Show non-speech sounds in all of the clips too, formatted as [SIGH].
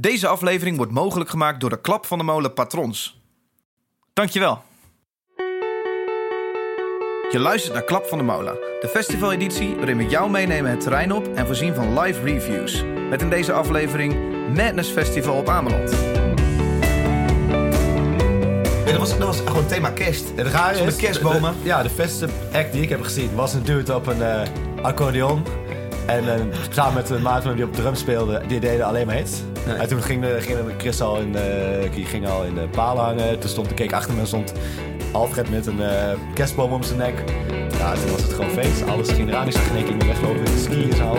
Deze aflevering wordt mogelijk gemaakt door de Klap van de Molen patrons. Dankjewel. Je luistert naar Klap van de Molen, de festivaleditie waarin we jou meenemen het terrein op en voorzien van live reviews. Met in deze aflevering Madness Festival op Ameland. dat, was, dat was gewoon thema kerst. Het Zonder is, kerstbomen. de- ja, de beste act die ik heb gezien was een dude op een eh, accordeon. En eh, samen met een maat van hem die op drum speelde, die deden alleen maar hits. Nee. En toen ging, de, ging de Chris al in de, die ging al in de palen hangen. Toen stond de keek achter me stond Alfred met een eh, kerstboom om zijn nek. Ja, toen was het gewoon feest. Alles ging eraan. Ik zag in één keer weglopen met een ski en ja.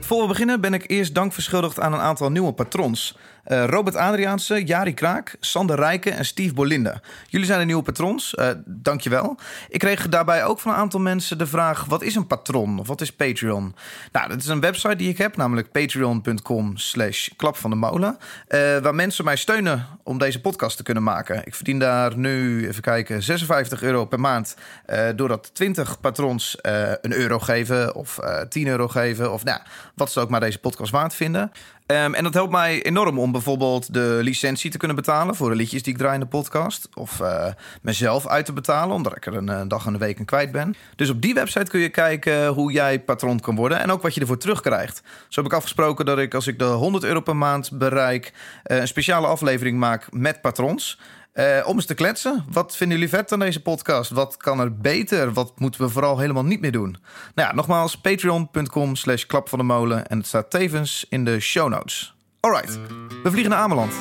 Voor we beginnen ben ik eerst dank verschuldigd aan een aantal nieuwe patrons. Eh, Robert Adriaanse, Jari Kraak, Sander Rijken en Steve Bolinde. Jullie zijn de nieuwe patrons, eh dankjewel. Ik kreeg daarbij ook van een aantal mensen de vraag... wat is een patron of wat is Patreon? Nou, dat is een website die ik heb, namelijk patreon.com slash klap van de molen... eh, waar mensen mij steunen om deze podcast te kunnen maken. Ik verdien daar nu, even kijken, 56 euro per maand... eh, doordat 20 patrons een euro geven of eh 10 euro geven... of nou, wat ze ook maar deze podcast waard vinden... Ehm, en dat helpt mij enorm om bijvoorbeeld de licentie te kunnen betalen voor de liedjes die ik draai in de podcast. Of eh, mezelf uit te betalen, omdat ik er een, eh, dag en een week in kwijt ben. Dus op die website kun je kijken hoe jij patron kan worden en ook wat je ervoor terugkrijgt. Zo heb ik afgesproken dat ik als ik de 100 euro per maand bereik, eh, een speciale aflevering maak met patrons. Eh, om eens te kletsen. Wat vinden jullie vet aan deze podcast? Wat kan er beter? Wat moeten we vooral helemaal niet meer doen? Nou ja, nogmaals, patreon.com slash klap van de molen. En het staat tevens in de show notes. Alright, we vliegen naar Ameland.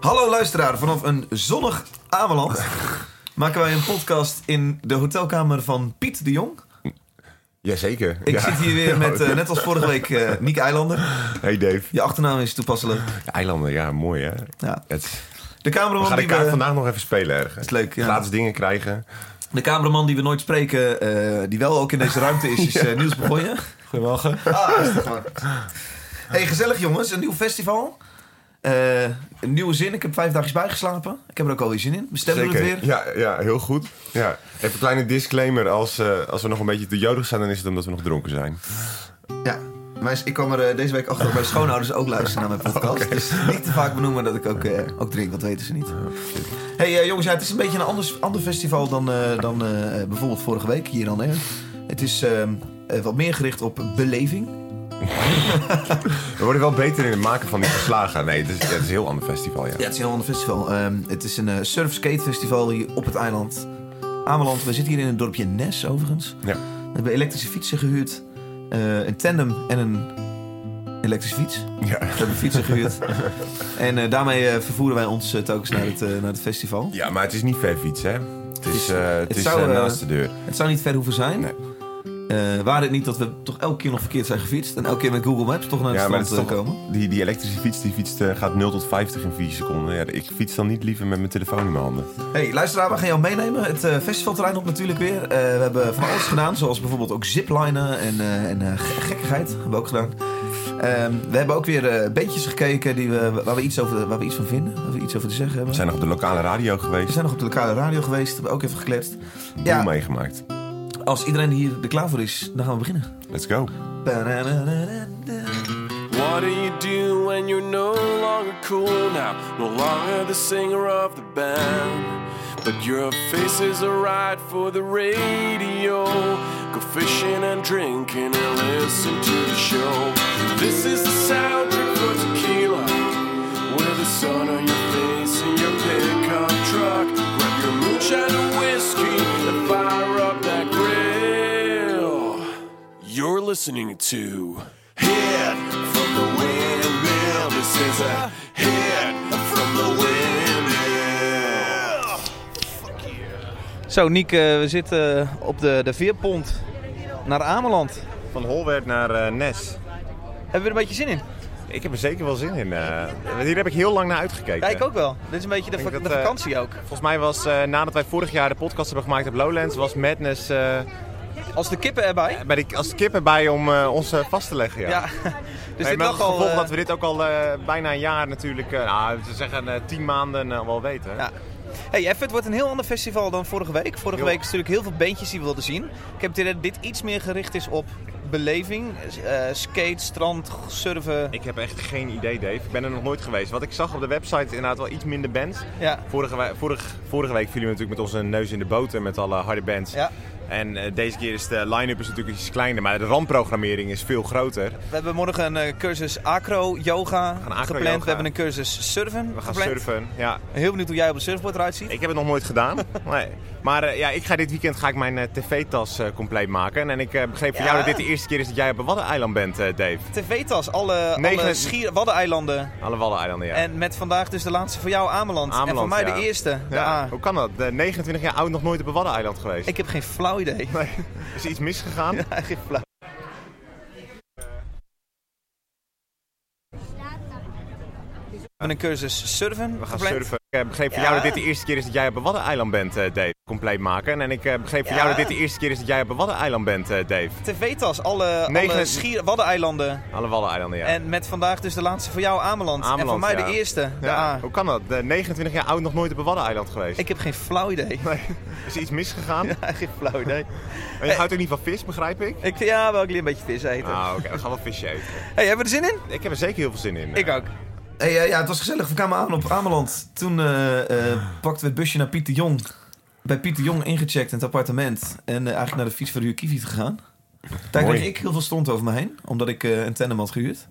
Hallo luisteraar, vanaf een zonnig Ameland [LAUGHS] maken wij een podcast in de hotelkamer van Piet de Jong. Jazeker. Ik ja. zit hier weer met, [LAUGHS] eh, net als vorige week, eh Niek Eilander. Hey Dave. Je achternaam is toepasselijk. Ja, Eilanden, ja, mooi hè. Ja. Het, De we cameraman gaan de die kaart we... vandaag nog even spelen ergens. is leuk, ja. Gratis dingen krijgen. De cameraman die we nooit spreken, eh, die wel ook in deze ruimte is, is [LAUGHS] Niels Begonnen. Goedemorgen. Ah, rustig maar. Hey, gezellig jongens, een nieuw festival. Eh, een nieuwe zin, ik heb vijf dagjes bijgeslapen. Ik heb er ook alweer zin in. We stemmen het weer. Ja, ja, heel goed. Ja. Even een kleine disclaimer. Als, eh, als we nog een beetje te jodig zijn, dan is het omdat we nog dronken zijn. Ja. Maar ik kwam er eh, deze week achter dat mijn schoonouders ook luisteren naar mijn [LAUGHS] podcast. Dus niet te vaak benoemen dat ik ook, ook drink, dat weten ze niet. hey, eh, jongens, ja, het is een beetje een ander, ander festival dan, dan bijvoorbeeld vorige week hier dan. Hè. Het is ehm, eh, wat meer gericht op beleving. [LAUGHS] We worden wel beter in het maken van die verslagen. Nee, het is, het is een heel ander festival, ja. Ja, het is een heel ander festival. Ehm, het is een eh, surf-skate festival hier op het eiland Ameland. We zitten hier in het dorpje Nes, overigens. Ja. We hebben elektrische fietsen gehuurd. eh, een tandem en een elektrische fiets. Ja. We hebben fietsen gehuurd. en eh, daarmee vervoeren wij ons telkens naar het, naar het festival. ja, maar het is niet ver fietsen, hè. Het is, het het is zou, naast de deur. Het zou niet ver hoeven zijn. Nee. Eh, waren het niet dat we toch elke keer nog verkeerd zijn gefietst... en elke keer met Google Maps toch naar het Ja, is eh, toch, komen? die, die elektrische fiets die fietst, eh, gaat 0 tot 50 in 4 seconden. Ja, ik fiets dan niet liever met mijn telefoon in mijn handen. Hey, luisteraar, we gaan jou meenemen. Het eh, festivalterrein op natuurlijk weer. We hebben van alles gedaan, zoals bijvoorbeeld ook ziplinen en, en ge- gekkigheid hebben we ook gedaan. Ehm, we hebben ook weer bandjes gekeken die we, waar, we iets over, waar we iets van vinden, waar we iets over te zeggen hebben. We zijn nog op de lokale radio We geweest. zijn nog op de lokale radio geweest, hebben ook even gekletst. Boel Ja. meegemaakt. Als iedereen hier er klaar voor is, dan gaan we beginnen. Let's go. What do you do when you're no longer cool now? No longer the singer of the band. But your face is alright for the radio. Go fishing and drinking and listen to the show. This is the soundtrack for tequila. With the sun on your face in your pickup listening to Hit from the Windmill. This is a hit from the Windmill. Zo, Niek, we zitten op de, de veerpont naar Ameland. Van Holwerd naar eh, Nes. Hebben we er een beetje zin in? Ik heb er zeker wel zin in. eh. hier heb ik heel lang naar uitgekeken. Ja, ik ook wel. Dit is een beetje de, Ik denk va- dat, de eh, vakantie ook. Volgens mij was eh, nadat wij vorig jaar de podcast hebben gemaakt op Lowlands, was Madness eh, Als de kippen erbij. bij de, als kip erbij om eh, ons eh, vast te leggen. Ja. Ja. [LAUGHS] Dus Nee, dit het gevolg eh, dat we dit ook al eh, bijna een jaar natuurlijk, eh, nou, ze zeggen eh, tien maanden eh, wel weten. Ja. Hey Eff, het wordt een heel ander festival dan vorige week. Vorige Jo. week is natuurlijk heel veel beentjes die we wilden zien. Ik heb dat dit iets meer gericht is op beleving. eh, skate, strand, surfen. Ik heb echt geen idee, Dave. Ik ben er nog nooit geweest. Wat ik zag op de website is inderdaad wel iets minder bands. Ja. Vorige, we- vorig, vorige week vielen we natuurlijk met onze neus in de boter met alle harde bands. Ja. En eh, deze keer is de line-up is natuurlijk iets kleiner, maar de randprogrammering is veel groter. We hebben morgen een eh, cursus acro-yoga gepland. We hebben een cursus surfen We gaan gepland. surfen. Ja, Heel benieuwd hoe jij op een surfboard eruit ziet. ik heb het nog nooit gedaan. [LAUGHS] nee. Maar eh, ja, ik ga dit weekend ga ik mijn tv-tas compleet maken. En ik begreep van Ja. jou dat dit de eerste keer is dat jij op een Waddeneiland bent, Dave. TV-tas, alle, Negen- alle schier, Waddeneilanden. Alle Waddeneilanden, ja. En met vandaag dus de laatste voor jou Ameland. en voor mij ja. de eerste, de ja. A. Hoe kan dat? De 29 jaar oud nog nooit op een Waddeneiland geweest. Ik heb geen flauw idee. Is er iets misgegaan? [LAUGHS] Ja, geen flauw. We hebben een cursus surfen We gaan gepland. surfen. Ik eh, begreep van Ja. jou dat dit de eerste keer is dat jij op een Waddeneiland bent, eh, Dave. Compleet maken. En ik eh, begreep van Ja. jou dat dit de eerste keer is dat jij op een Waddeneiland bent, Dave. TV-tas, alle, Negen- alle schier, Waddeneilanden. Alle Waddeneilanden, ja. En met vandaag dus de laatste voor jou Ameland. en voor Ameland, mij ja. de eerste, de. A. Hoe kan dat? De 29 jaar oud nog nooit op een Waddeneiland geweest. Ik heb geen flauw idee. [LAUGHS] Nee. Is er iets misgegaan? [LAUGHS] Ja, geen flauw idee. [LAUGHS] En je houdt ook niet van vis, begrijp ik? Ik, ja, wel een beetje vis eten. Ah, oké. We gaan wel visje eten. Hey, hebben we er zin in? Ik heb er zeker heel veel zin in. Ik ook. Hey, eh, ja, het was gezellig. We kwamen aan op Ameland. Toen eh, pakten we het busje naar Pieter Jong. Bij Pieter Jong ingecheckt in het appartement. En eigenlijk naar de fietsverhuur Kiviet gegaan. Daar kreeg ik heel veel stront over me heen. Omdat ik een tandem had gehuurd.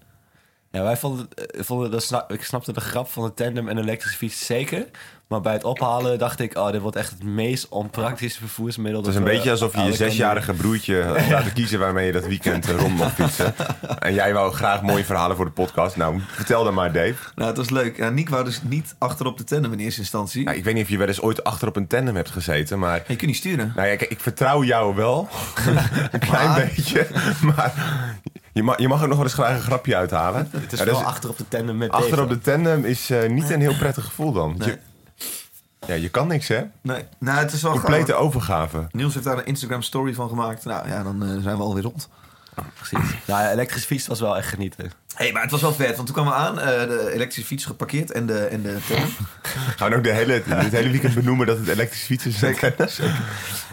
Ja, wij vonden, vonden dat ik snapte de grap van de tandem en de elektrische fiets zeker. Maar bij het ophalen dacht ik, oh, dit wordt echt het meest onpraktische vervoersmiddel. Het is een beetje alsof je je zesjarige broertje had [LAUGHS] laten kiezen waarmee je dat weekend rond mocht fietsen. [LAUGHS] En jij wou graag mooie verhalen voor de podcast. Nou, vertel dan maar, Dave. Nou, het was leuk. Ja, Nick wou dus niet achterop de tandem in eerste instantie. Nou, ik weet niet of je wel eens ooit achter op een tandem hebt gezeten, maar... Je kunt niet sturen. Nou ja, kijk, ik vertrouw jou wel. [LAUGHS] een klein Maar- beetje. Maar je mag, je mag er nog wel eens graag een grapje uithalen. Het is Ja, wel is- achter op de tandem met achter Dave. op de tandem is eh, niet een heel prettig gevoel dan. Nee. Je, ja, je kan niks, hè? Nee. Nou, het is wel Complete overgave. Niels heeft daar een Instagram story van gemaakt. Nou ja, dan eh, zijn we alweer rond. Precies. Nou, ja, elektrische fiets was wel echt genieten. Hé, hey, maar het was wel vet. Want toen kwamen we aan. eh, de elektrische fiets geparkeerd en de, en de. Gaan we ook de hele, het hele weekend benoemen dat het elektrische fietsen zijn.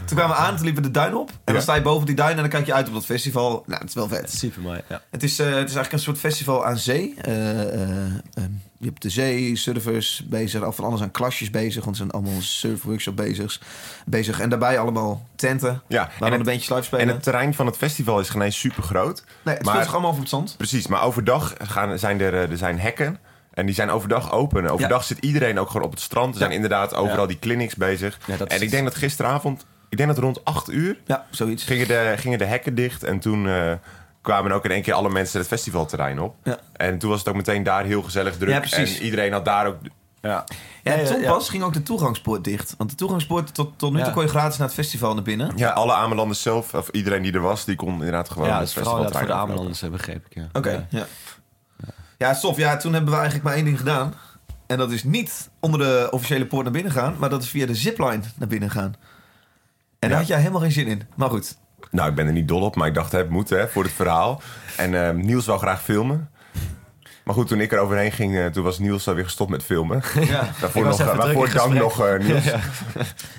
toen kwamen we aan, toen liepen we de duin op. En Ja. dan sta je boven die duin en dan kijk je uit op dat festival. Nou, het is wel vet. Super mooi, ja. Het is, eh, het is eigenlijk een soort festival aan zee. Eh, eh, eh, je hebt de zee, surfers bezig, of van alles aan klasjes bezig. Want er zijn allemaal surfworkshop bezig, bezig. En daarbij allemaal tenten. Ja, Waar en dan een het, beetje live en spelen. het terrein van het festival is geen eens super groot. nee, het maar- speelt zich allemaal over het zand. Precies, maar overdag gaan, zijn er, eh, er zijn hekken. En die zijn overdag open. En overdag zit iedereen ook gewoon op het strand. Er zijn inderdaad overal Ja. die clinics bezig. En ik denk dat gisteravond, ik denk dat rond 8 uur, Ja, zoiets. gingen de, gingen de hekken dicht. En toen eh, kwamen ook in één keer alle mensen het festivalterrein op. Ja. En toen was het ook meteen daar heel gezellig druk. Ja, precies. En iedereen had daar ook... Ja, Ja, en Ja, ja, toen ja. pas ging ook de toegangspoort dicht. Want de toegangspoort, tot, tot nu toe Ja. kon je gratis naar het festival naar binnen. Ja, alle Amelanders zelf, of iedereen die er was, die kon inderdaad gewoon ja het inderdaad voor de Amelanders, begreep ik. Ja. Oké, Ja. ja. Ja, stof. Ja, toen hebben we eigenlijk maar één ding gedaan. En dat is niet onder de officiële poort naar binnen gaan, maar dat is via de zipline naar binnen gaan. En daar Ja. had jij helemaal geen zin in. Maar goed. Nou, ik ben er niet dol op, maar ik dacht, hè, het moet hè, voor het verhaal. En eh, Niels wou graag filmen. Maar goed, toen ik er overheen ging, eh, toen was Niels alweer gestopt met filmen. [LAUGHS] Ja. Daarvoor, Ik was nog, even eh, waarvoor druk in dank nog, eh, [LAUGHS] Niels.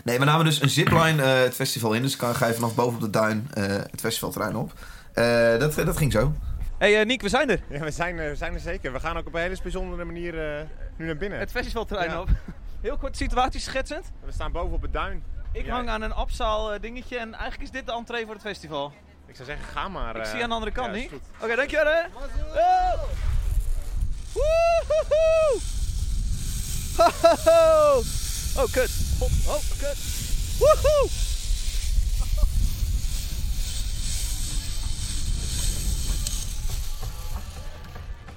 Nee, we namen dus een zipline eh, het festival in. Dus dan ga je vanaf boven op de duin eh, het festivalterrein op. Eh, dat, dat ging zo. Hey uh, Niek, we zijn er. Ja, we zijn, er- we zijn er zeker. We gaan ook op een hele bijzondere manier eh, nu naar binnen. Het festivalterrein Ja. op. Heel kort situatie schetsend. We staan boven op het duin. Ik Ja. hang aan een Abzaal eh, dingetje en eigenlijk is dit de entree voor het festival. Ik zou zeggen, ga maar. Ik eh. zie je aan de andere kant, ja, niet? goed. Oké, dankjewel hè. Oh. Woehoehoe. Hohoho. Oh, kut. Oh, kut. Woehoe.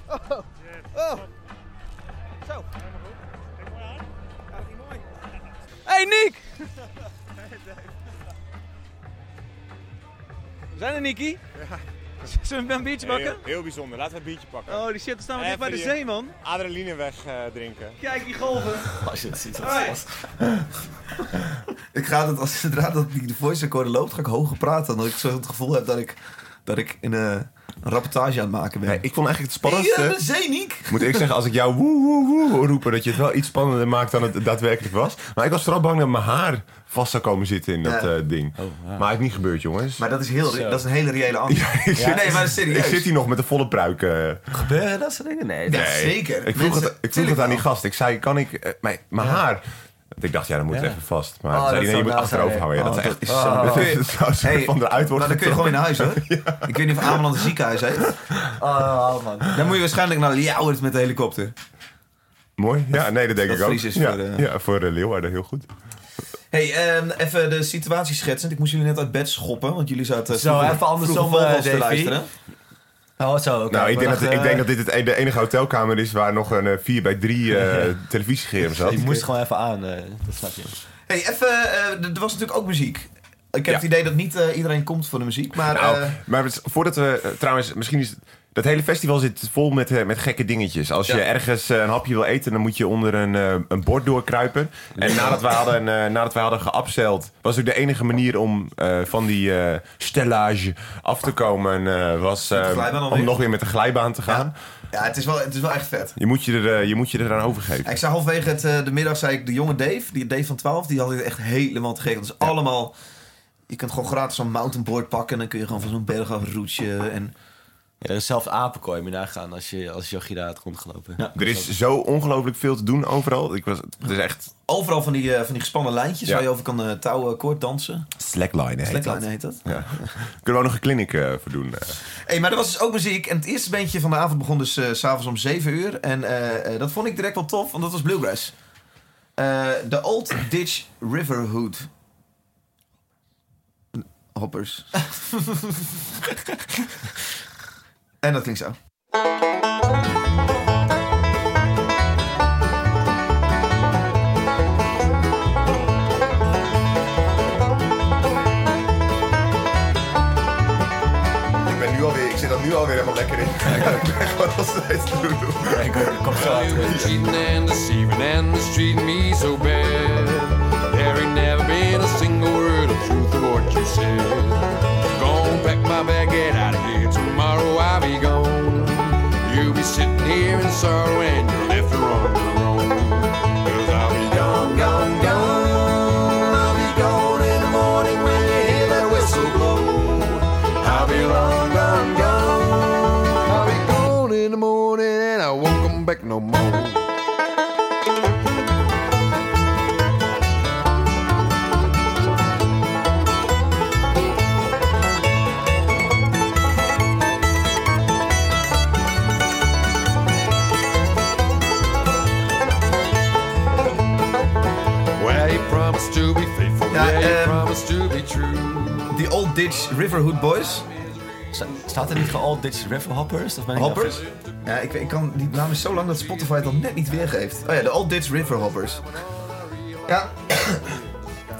Oh. Oh. Zo. Hey Niek! [LAUGHS] We zijn er, Niki. Zullen we een biertje pakken? Heel, heel bijzonder. Laten we een biertje pakken. Oh, die shit, we staan we dicht bij de zee, man. Adrenaline weg eh, drinken. Kijk die golven. Als je het ziet. Alright. [LAUGHS] Ik ga het, als zodra dat die de voice recorder loopt, ga ik hoger praten. Omdat ik zo het gevoel heb dat ik dat ik een, eh, een rapportage aan het maken ben. Nee, ik vond eigenlijk het spannendste... ja, de zeeniek! Moet ik zeggen, als ik jou woe woe woe roepen, dat je het wel iets spannender maakt dan het daadwerkelijk was. Maar ik was vooral bang dat mijn haar vast zou komen zitten in dat Ja. eh, ding. Maar het is niet gebeurd, jongens. Maar dat is, heel, Zo. dat is een hele reële antwoord. ik, zit, nee, maar serieus. ik zit hier nog met een volle pruik. eh. Gebeuren dat soort dingen? Nee. Zeker. Ik vroeg, Mensen- het, ik vroeg het aan die gast. Ik zei, kan ik... mijn mijn haar... Ik dacht, ja, dan moet het even vast. Maar Oh, zei nee, je moet achterover houden. Ja, dat Oh, [LAUGHS] is echt... dat zou zo Hey, van eruit worden Nou, dan kun je gewoon in huis hoor. [LAUGHS] Ik weet niet of Ameland een ziekenhuis heeft. [LAUGHS] Oh, man. Dan moet je waarschijnlijk naar Ljouwert met de helikopter. Mooi. Ja, nee, dat denk Dat ik ook. Is ja, voor, eh, ja, voor uh, Leeuwarden heel goed. hey, ehm, even de situatie schetsen. Ik moest jullie net uit bed schoppen, want jullie zaten Zo, vroeger- even andersom, eh, te luisteren. Oh, zo. oké. nou, ik denk, Maar dat, ik eh, denk dat dit het, e- de enige hotelkamer is waar nog een 4 bij 3 televisiescherm zat. Je moest gewoon even aan, eh, dat snap je. Hey, even, eh, er was natuurlijk ook muziek. Ik heb Ja. het idee dat niet eh, iedereen komt voor de muziek, maar... Nou, eh, maar voordat we eh, trouwens, misschien is dat hele festival zit vol met, eh, met gekke dingetjes. Als je Ja. ergens eh, een hapje wil eten, dan moet je onder een, eh, een bord doorkruipen. En nadat we hadden, nadat we hadden was ook de enige manier om van die stellage af te komen, was om nog weer met de glijbaan te gaan. ja, het is, wel, het is wel echt vet. Je, moet je, er, je moet je eraan overgeven. Ik zei halverwege het, de middag, zei ik, de jonge Dave, die Dave van 12, die had het echt helemaal te gek. Dat is allemaal... Je kunt gewoon gratis zo'n mountainboard pakken en dan kun je gewoon van zo'n berg af roetje. En Ja, er is zelfs apenkooi moet je nagaan als je als Yogi daar had rondgelopen. Ja. Er is zo ongelooflijk veel te doen overal. Ik was, het is echt overal van die, eh, van die gespannen lijntjes Ja. waar je over kan eh, touwen, kort dansen. slackline heet dat. Slackline heet dat. Ja. Kunnen we ook nog een clinic eh, voor doen. eh. Hey, maar er was dus ook muziek. En het eerste bandje van de avond begon dus s s'avonds om 7 uur. En dat vond ik direct wel tof, want dat was Bluegrass. Eh, De Old Ditch Riverhood. Hoppers. [LAUGHS] [LAUGHS] en dat klinkt zo. Ik ben nu alweer, ik zit er nu alweer helemaal lekker in. [LAUGHS] ik ben gewoon nog steeds te doen. Ik kom zo been cheating and deceiving and mistreating me so bad. There ain't never been a single word of truth of what you said. Pack my I'll be gone. You'll be sitting here in sorrow and you're left to run own. Cause I'll be gone, gone, gone. I'll be gone in the morning when you hear that whistle blow. I'll be long gone, gone. I'll be gone in the morning and I won't come back no more. To be faithful. Ja, yeah, you ehm, to be true. The Old Ditch Riverhood Boys. Sta- Staat er niet gewoon Old Ditch River Hoppers? Of ben ik nou Hoppers? Ja, ik, ik kan, die naam is zo lang dat Spotify het al net niet weergeeft. Oh ja, de Old Ditch River Hoppers. Ja. [COUGHS]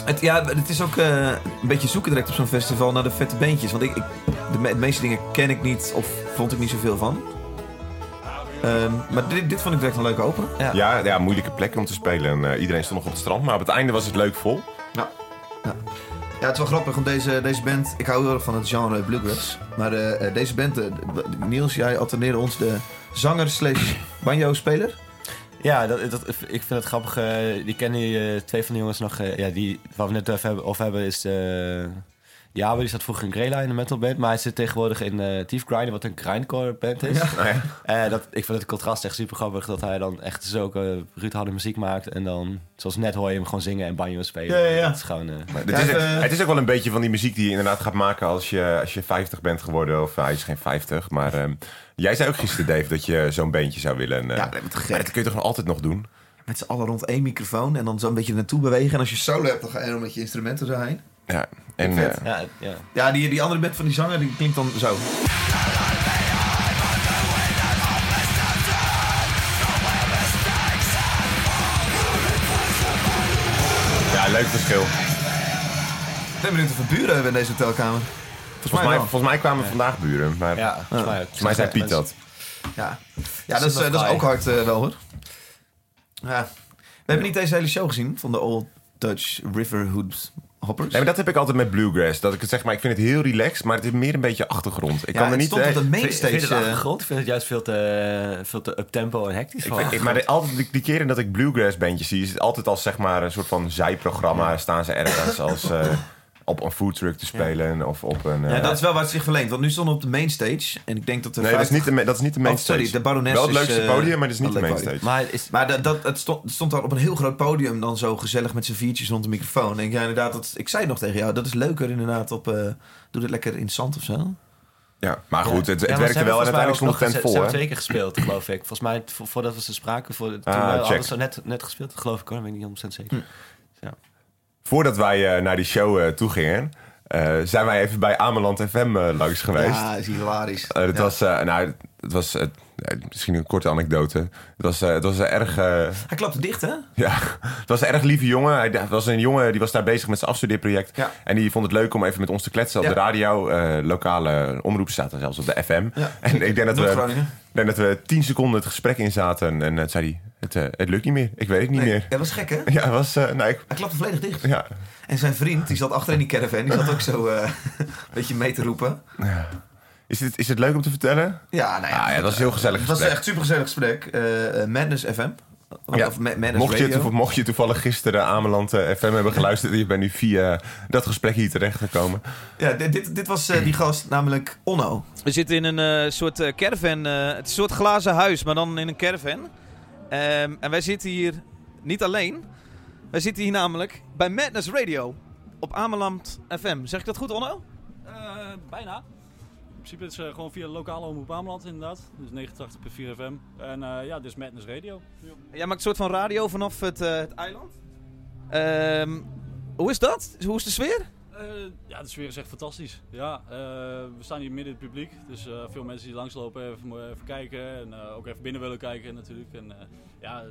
Het, ja, het is ook eh, een beetje zoeken direct op zo'n festival naar de vette beentjes. Want ik, ik, de, me- de meeste dingen ken ik niet of vond ik niet zoveel van. Ehm, maar dit, dit vond ik direct een leuke opener. Ja, ja, moeilijke plekken om te spelen. En, eh, iedereen stond nog op het strand. Maar op het einde was het leuk vol. Ja. Ja. Ja, het is wel grappig, want deze, deze band... Ik hou heel erg van het genre bluegrass. Maar eh, eh, deze band... Niels, jij alterneerde ons de zanger slash banjo-speler. Ja, dat, dat, ik vind het grappig. die kennen die, eh, twee van de jongens nog. eh, ja, die, waar we net even hebben, over hebben is... Jabe, die zat vroeger in Greyline, in de metalband. Maar hij zit tegenwoordig in eh Thief Grinder, wat een grindcore band is. Ja. Eh, dat, ik vind het contrast echt super grappig dat hij dan echt zulke bruutharde muziek maakt. En dan, zoals net hoor je hem gewoon zingen en banjo spelen. Ja, ja, ja. Dat is gewoon... eh, Maar het, is, even- het is ook wel een beetje van die muziek die je inderdaad gaat maken als je, als je 50 bent geworden. Of hij is geen 50. Maar ehm, jij zei ook gisteren, Dave, dat je zo'n beentje zou willen. En, eh, Ja, dat maar dat kun je toch nog altijd nog doen? Met z'n allen rond één microfoon en dan zo een beetje naartoe bewegen. En als je solo hebt, dan ga je er met je instrumenten zo heen. Ja. En eh, ja, ja. Ja, die, die andere band van die zanger, die klinkt dan zo. ja, leuk verschil. Ik ben benieuwd of we buren hebben in deze hotelkamer. Volgens mij, volgens mij kwamen vandaag buren. Maar ja, volgens mij volgens mij zei Piet dat. Ja, ja dat, is, eh, dat is ook hard eh, wel hoor. Ja. We hebben niet deze hele show gezien van de Old Dutch Riverhood hoppers. Nee, maar dat heb ik altijd met bluegrass. Dat ik het zeg maar, ik vind het heel relaxed, maar het is meer een beetje achtergrond. Ik Ja, kan er het niet. stond op eh, de mainstage. vind je het eh, achtergrond? Ik vind het juist veel te, veel te up-tempo en hectisch. ik voor vind- ik- maar de- altijd die, die keren dat ik bluegrass bandjes zie, is het altijd als zeg maar een soort van zijprogramma. Staan ze ergens als eh, op een foodtruck te spelen of op een. ja, eh, dat is wel waar het zich verleent. Want nu stonden we op de mainstage. En ik denk dat de nee, dat is 50 niet de, dat is niet de Oh, main sorry, stage. de Barones Wel het leukste eh, podium, maar dat is niet de een leuk main podium. stage. Maar is, Maar dat, dat, het, stond, het stond daar op een heel groot podium dan zo gezellig met z'n viertjes rond de microfoon. En ja, inderdaad, dat, ik zei nog tegen jou, dat is leuker inderdaad op... eh, doe dit lekker in het zand of zo. Ja, maar goed, het, het Ja, werkte wel en uiteindelijk stond nog- tent vol. Ze hebben twee keer gespeeld, geloof ik. Volgens mij, vo- voordat we ze spraken, voor, toen Ah, we hadden ze net, net gespeeld, geloof ik hoor. Dat weet ik niet 100% zeker. Voordat wij eh, naar die show eh, toe gingen, eh, zijn wij even bij Ameland FM eh, langs geweest. Ja, is hilarisch. Eh, het Ja. was, eh, nou, het was misschien een korte anekdote. Het was, eh, het was een erg, eh, Hij klapte dicht, hè? ja, het was een erg lieve jongen. Hij het was een jongen die was daar bezig met zijn afstudeerproject. Ja. En die vond het leuk om even met ons te kletsen op Ja. de radio. eh, lokale omroep staat er zelfs op de FM. Ja. [LAUGHS] En ik denk dat we, Noord-Groningen. ik denk dat we tien seconden het gesprek in zaten. En het zei hij, het, het lukt niet meer. Ik weet het niet Nee, meer. dat was gek, hè? [LAUGHS] Ja, het was, eh, nee, ik- Hij klapte volledig dicht. ja. En zijn vriend, die zat achter in die caravan, die zat ook zo eh, een beetje mee te roepen. Is, het, is het leuk om te vertellen? Ja, nou ja. Ah, ja, dat was een heel gezellig Het was gesprek. echt een supergezellig gesprek. Eh, eh, Madness FM. Ja. of Ma- Madness Mocht je, Radio. toev- mocht je toevallig gisteren Ameland FM hebben geluisterd... en je bent nu via dat gesprek hier terecht gekomen. Ja, dit, dit, dit was die gast, namelijk Onno. We zitten in een eh, soort eh, caravan. eh, het is een soort glazen huis, maar dan in een caravan. Ehm, en wij zitten hier niet alleen. Wij zitten hier namelijk bij Madness Radio. Op Ameland FM. Zeg ik dat goed, Onno? Eh, bijna. In principe is het eh, gewoon via de lokale omroep Ameland inderdaad. Dus 89.4 FM. En eh, ja, dit is Madness Radio. Jij maakt een soort van radio vanaf het, eh, het eiland. Ehm, hoe is dat? Hoe is de sfeer? Eh, ja, de sfeer is echt fantastisch. Ja, eh, we staan hier midden in het publiek. Dus eh, veel mensen die langslopen even, even kijken. En eh, ook even binnen willen kijken natuurlijk. En eh, ja,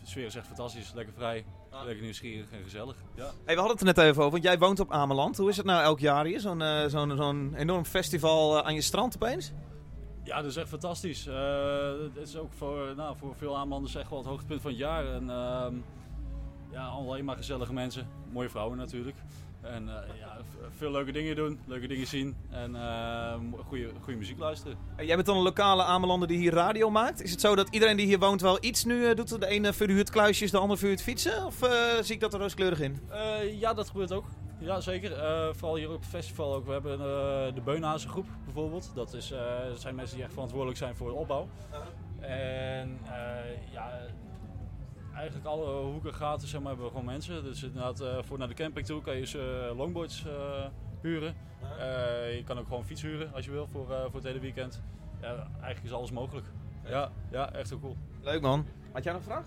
de sfeer is echt fantastisch. Lekker vrij, lekker nieuwsgierig en gezellig. Ja. Hey, we hadden het er net even over, want jij woont op Ameland. Hoe is het nou elk jaar hier? Zo'n eh, zo'n zo'n enorm festival eh, aan je strand opeens? Ja, dat is echt fantastisch. Eh, het is ook voor, nou, voor veel aanlanders echt wel het hoogtepunt van het jaar. En ehm, ja, alleen maar gezellige mensen. Mooie vrouwen natuurlijk. En eh, ja, veel leuke dingen doen, leuke dingen zien. En eh, goede, goede muziek luisteren. En jij bent dan een lokale Amelander die hier radio maakt. Is het zo dat iedereen die hier woont wel iets nu eh, doet? De ene verhuurt kluisjes, de ander verhuurt fietsen? Of zie ik dat er rooskleurig in? Ja, dat gebeurt ook. Ja, zeker. Vooral hier op het festival ook. We hebben de Beunhazen groep bijvoorbeeld. Dat, is, dat zijn mensen die echt verantwoordelijk zijn voor de opbouw. En ja, eigenlijk alle hoeken gratis zeg maar, hebben we gewoon mensen. Dus inderdaad, eh, voor naar de camping toe kan je dus, eh, longboards eh, huren. Eh, je kan ook gewoon fiets huren als je wil voor, eh, voor het hele weekend. Ja, eigenlijk is alles mogelijk. Ja, ja echt heel cool. Leuk man. Had jij nog een vraag?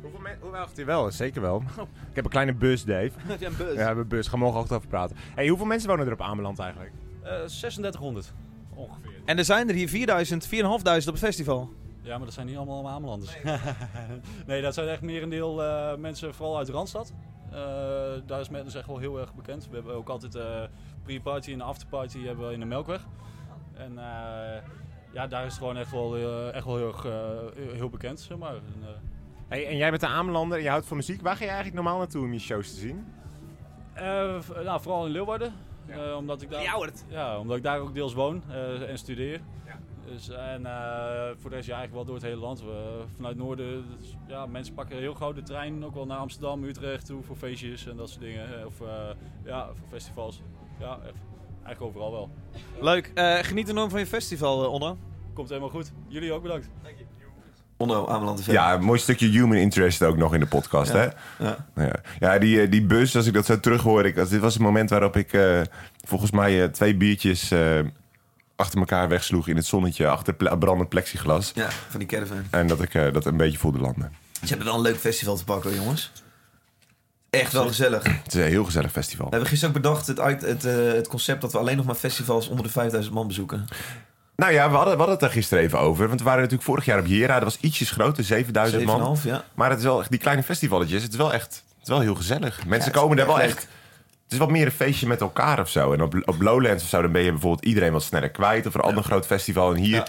Hoeveel mensen... Hoe wacht hij wel? Zeker wel. [LAUGHS] Ik heb een kleine bus, Dave. [LAUGHS] Heb jij een bus? Ja, we hebben een bus. Gaan we morgenochtend over praten. Hey, hoeveel mensen wonen er op Ameland eigenlijk? Eh 3600 ongeveer. En er zijn er hier 4000, 4500 op het festival. Ja, maar dat zijn niet allemaal Amelanders. [LAUGHS] nee, dat zijn echt merendeel eh mensen vooral uit Randstad. Eh, daar is Madness echt wel heel erg bekend. We hebben ook altijd eh pre-party en afterparty hebben we in de Melkweg. En ja, daar is het gewoon echt wel, echt wel heel erg heel bekend, zeg maar. En, Hey, en jij bent een Amelander je houdt van muziek. Waar ga je eigenlijk normaal naartoe om je shows te zien? nou, vooral in Leeuwarden. Eh, omdat, ik daar, ja, omdat ik daar ook deels woon en studeer. Dus, en eh, voor de rest ja, eigenlijk wel door het hele land. We, vanuit Noorden, dus, ja, mensen pakken heel gauw de trein ook wel naar Amsterdam, Utrecht toe voor feestjes en dat soort dingen. Eh, Of eh, ja, voor festivals. Ja, echt, eigenlijk overal wel. Leuk. Eh, geniet enorm van je festival, Onno. Komt helemaal goed. Jullie ook bedankt. Onno, Ameland FM. Ja, een mooi stukje human interest ook nog in de podcast, Ja. hè? Ja. Ja, ja die, die bus, als ik dat zo terug hoor... Ik, dit was het moment waarop ik eh, volgens mij twee biertjes eh, achter elkaar wegsloeg... in het zonnetje achter ple- brandend plexiglas. Ja, van die caravan. En dat ik eh, dat een beetje voelde landen. Ze hebben wel een leuk festival te pakken, jongens. Echt wel gezellig. We [CLEARS THROAT] Het is een heel gezellig festival. hebben gisteren ook bedacht het, uit- het, eh, het concept dat we alleen nog maar festivals onder de 5000 man bezoeken. Nou ja, we hadden, we hadden het er gisteren even over. Want we waren natuurlijk vorig jaar op Jera. Dat was ietsjes groter, 7000 man. 7,5, ja. Maar het is wel, die kleine festivaletjes, het is wel echt het is wel heel gezellig. Mensen komen daar wel echt echt... Het is wat meer een feestje met elkaar of zo. En op, op Lowlands of zo, dan ben je bijvoorbeeld iedereen wat sneller kwijt. Of een ander groot festival. En hier, Ja.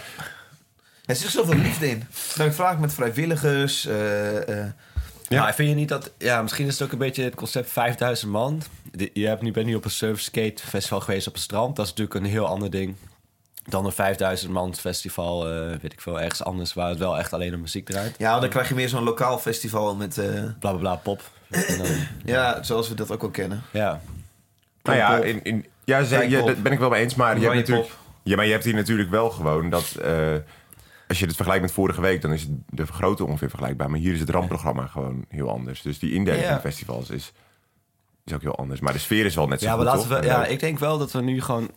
Er zit zoveel liefde in. Nou, ik vraag met vrijwilligers. eh, eh, Ja. Maar vind je niet dat... Ja, misschien is het ook een beetje het concept 5000 man. Je hebt nu, bent nu op een surf skate festival geweest op het strand. Dat is natuurlijk een heel ander ding dan een 5000 man festival, eh, weet ik veel, ergens anders... waar het wel echt alleen om muziek draait. Ja, dan krijg je meer zo'n lokaal festival met... eh, Bla, bla, bla, pop. Dan, [CLEARS THROAT] ja, zoals we dat ook wel kennen. ja. Nou ja, Pop. in, in, ja, ze- ja, dat ben ik wel mee eens. Maar je hebt, natuurlijk, ja, maar je hebt hier natuurlijk wel gewoon dat... eh, als je het vergelijkt met vorige week, dan is het de grootte ongeveer vergelijkbaar. Maar hier is het ramprogramma gewoon heel anders. Dus die indeling Ja. van festivals is, is ook heel anders. Maar de sfeer is wel net zo Ja, maar goed, laten we, ja, ik denk wel dat we nu gewoon...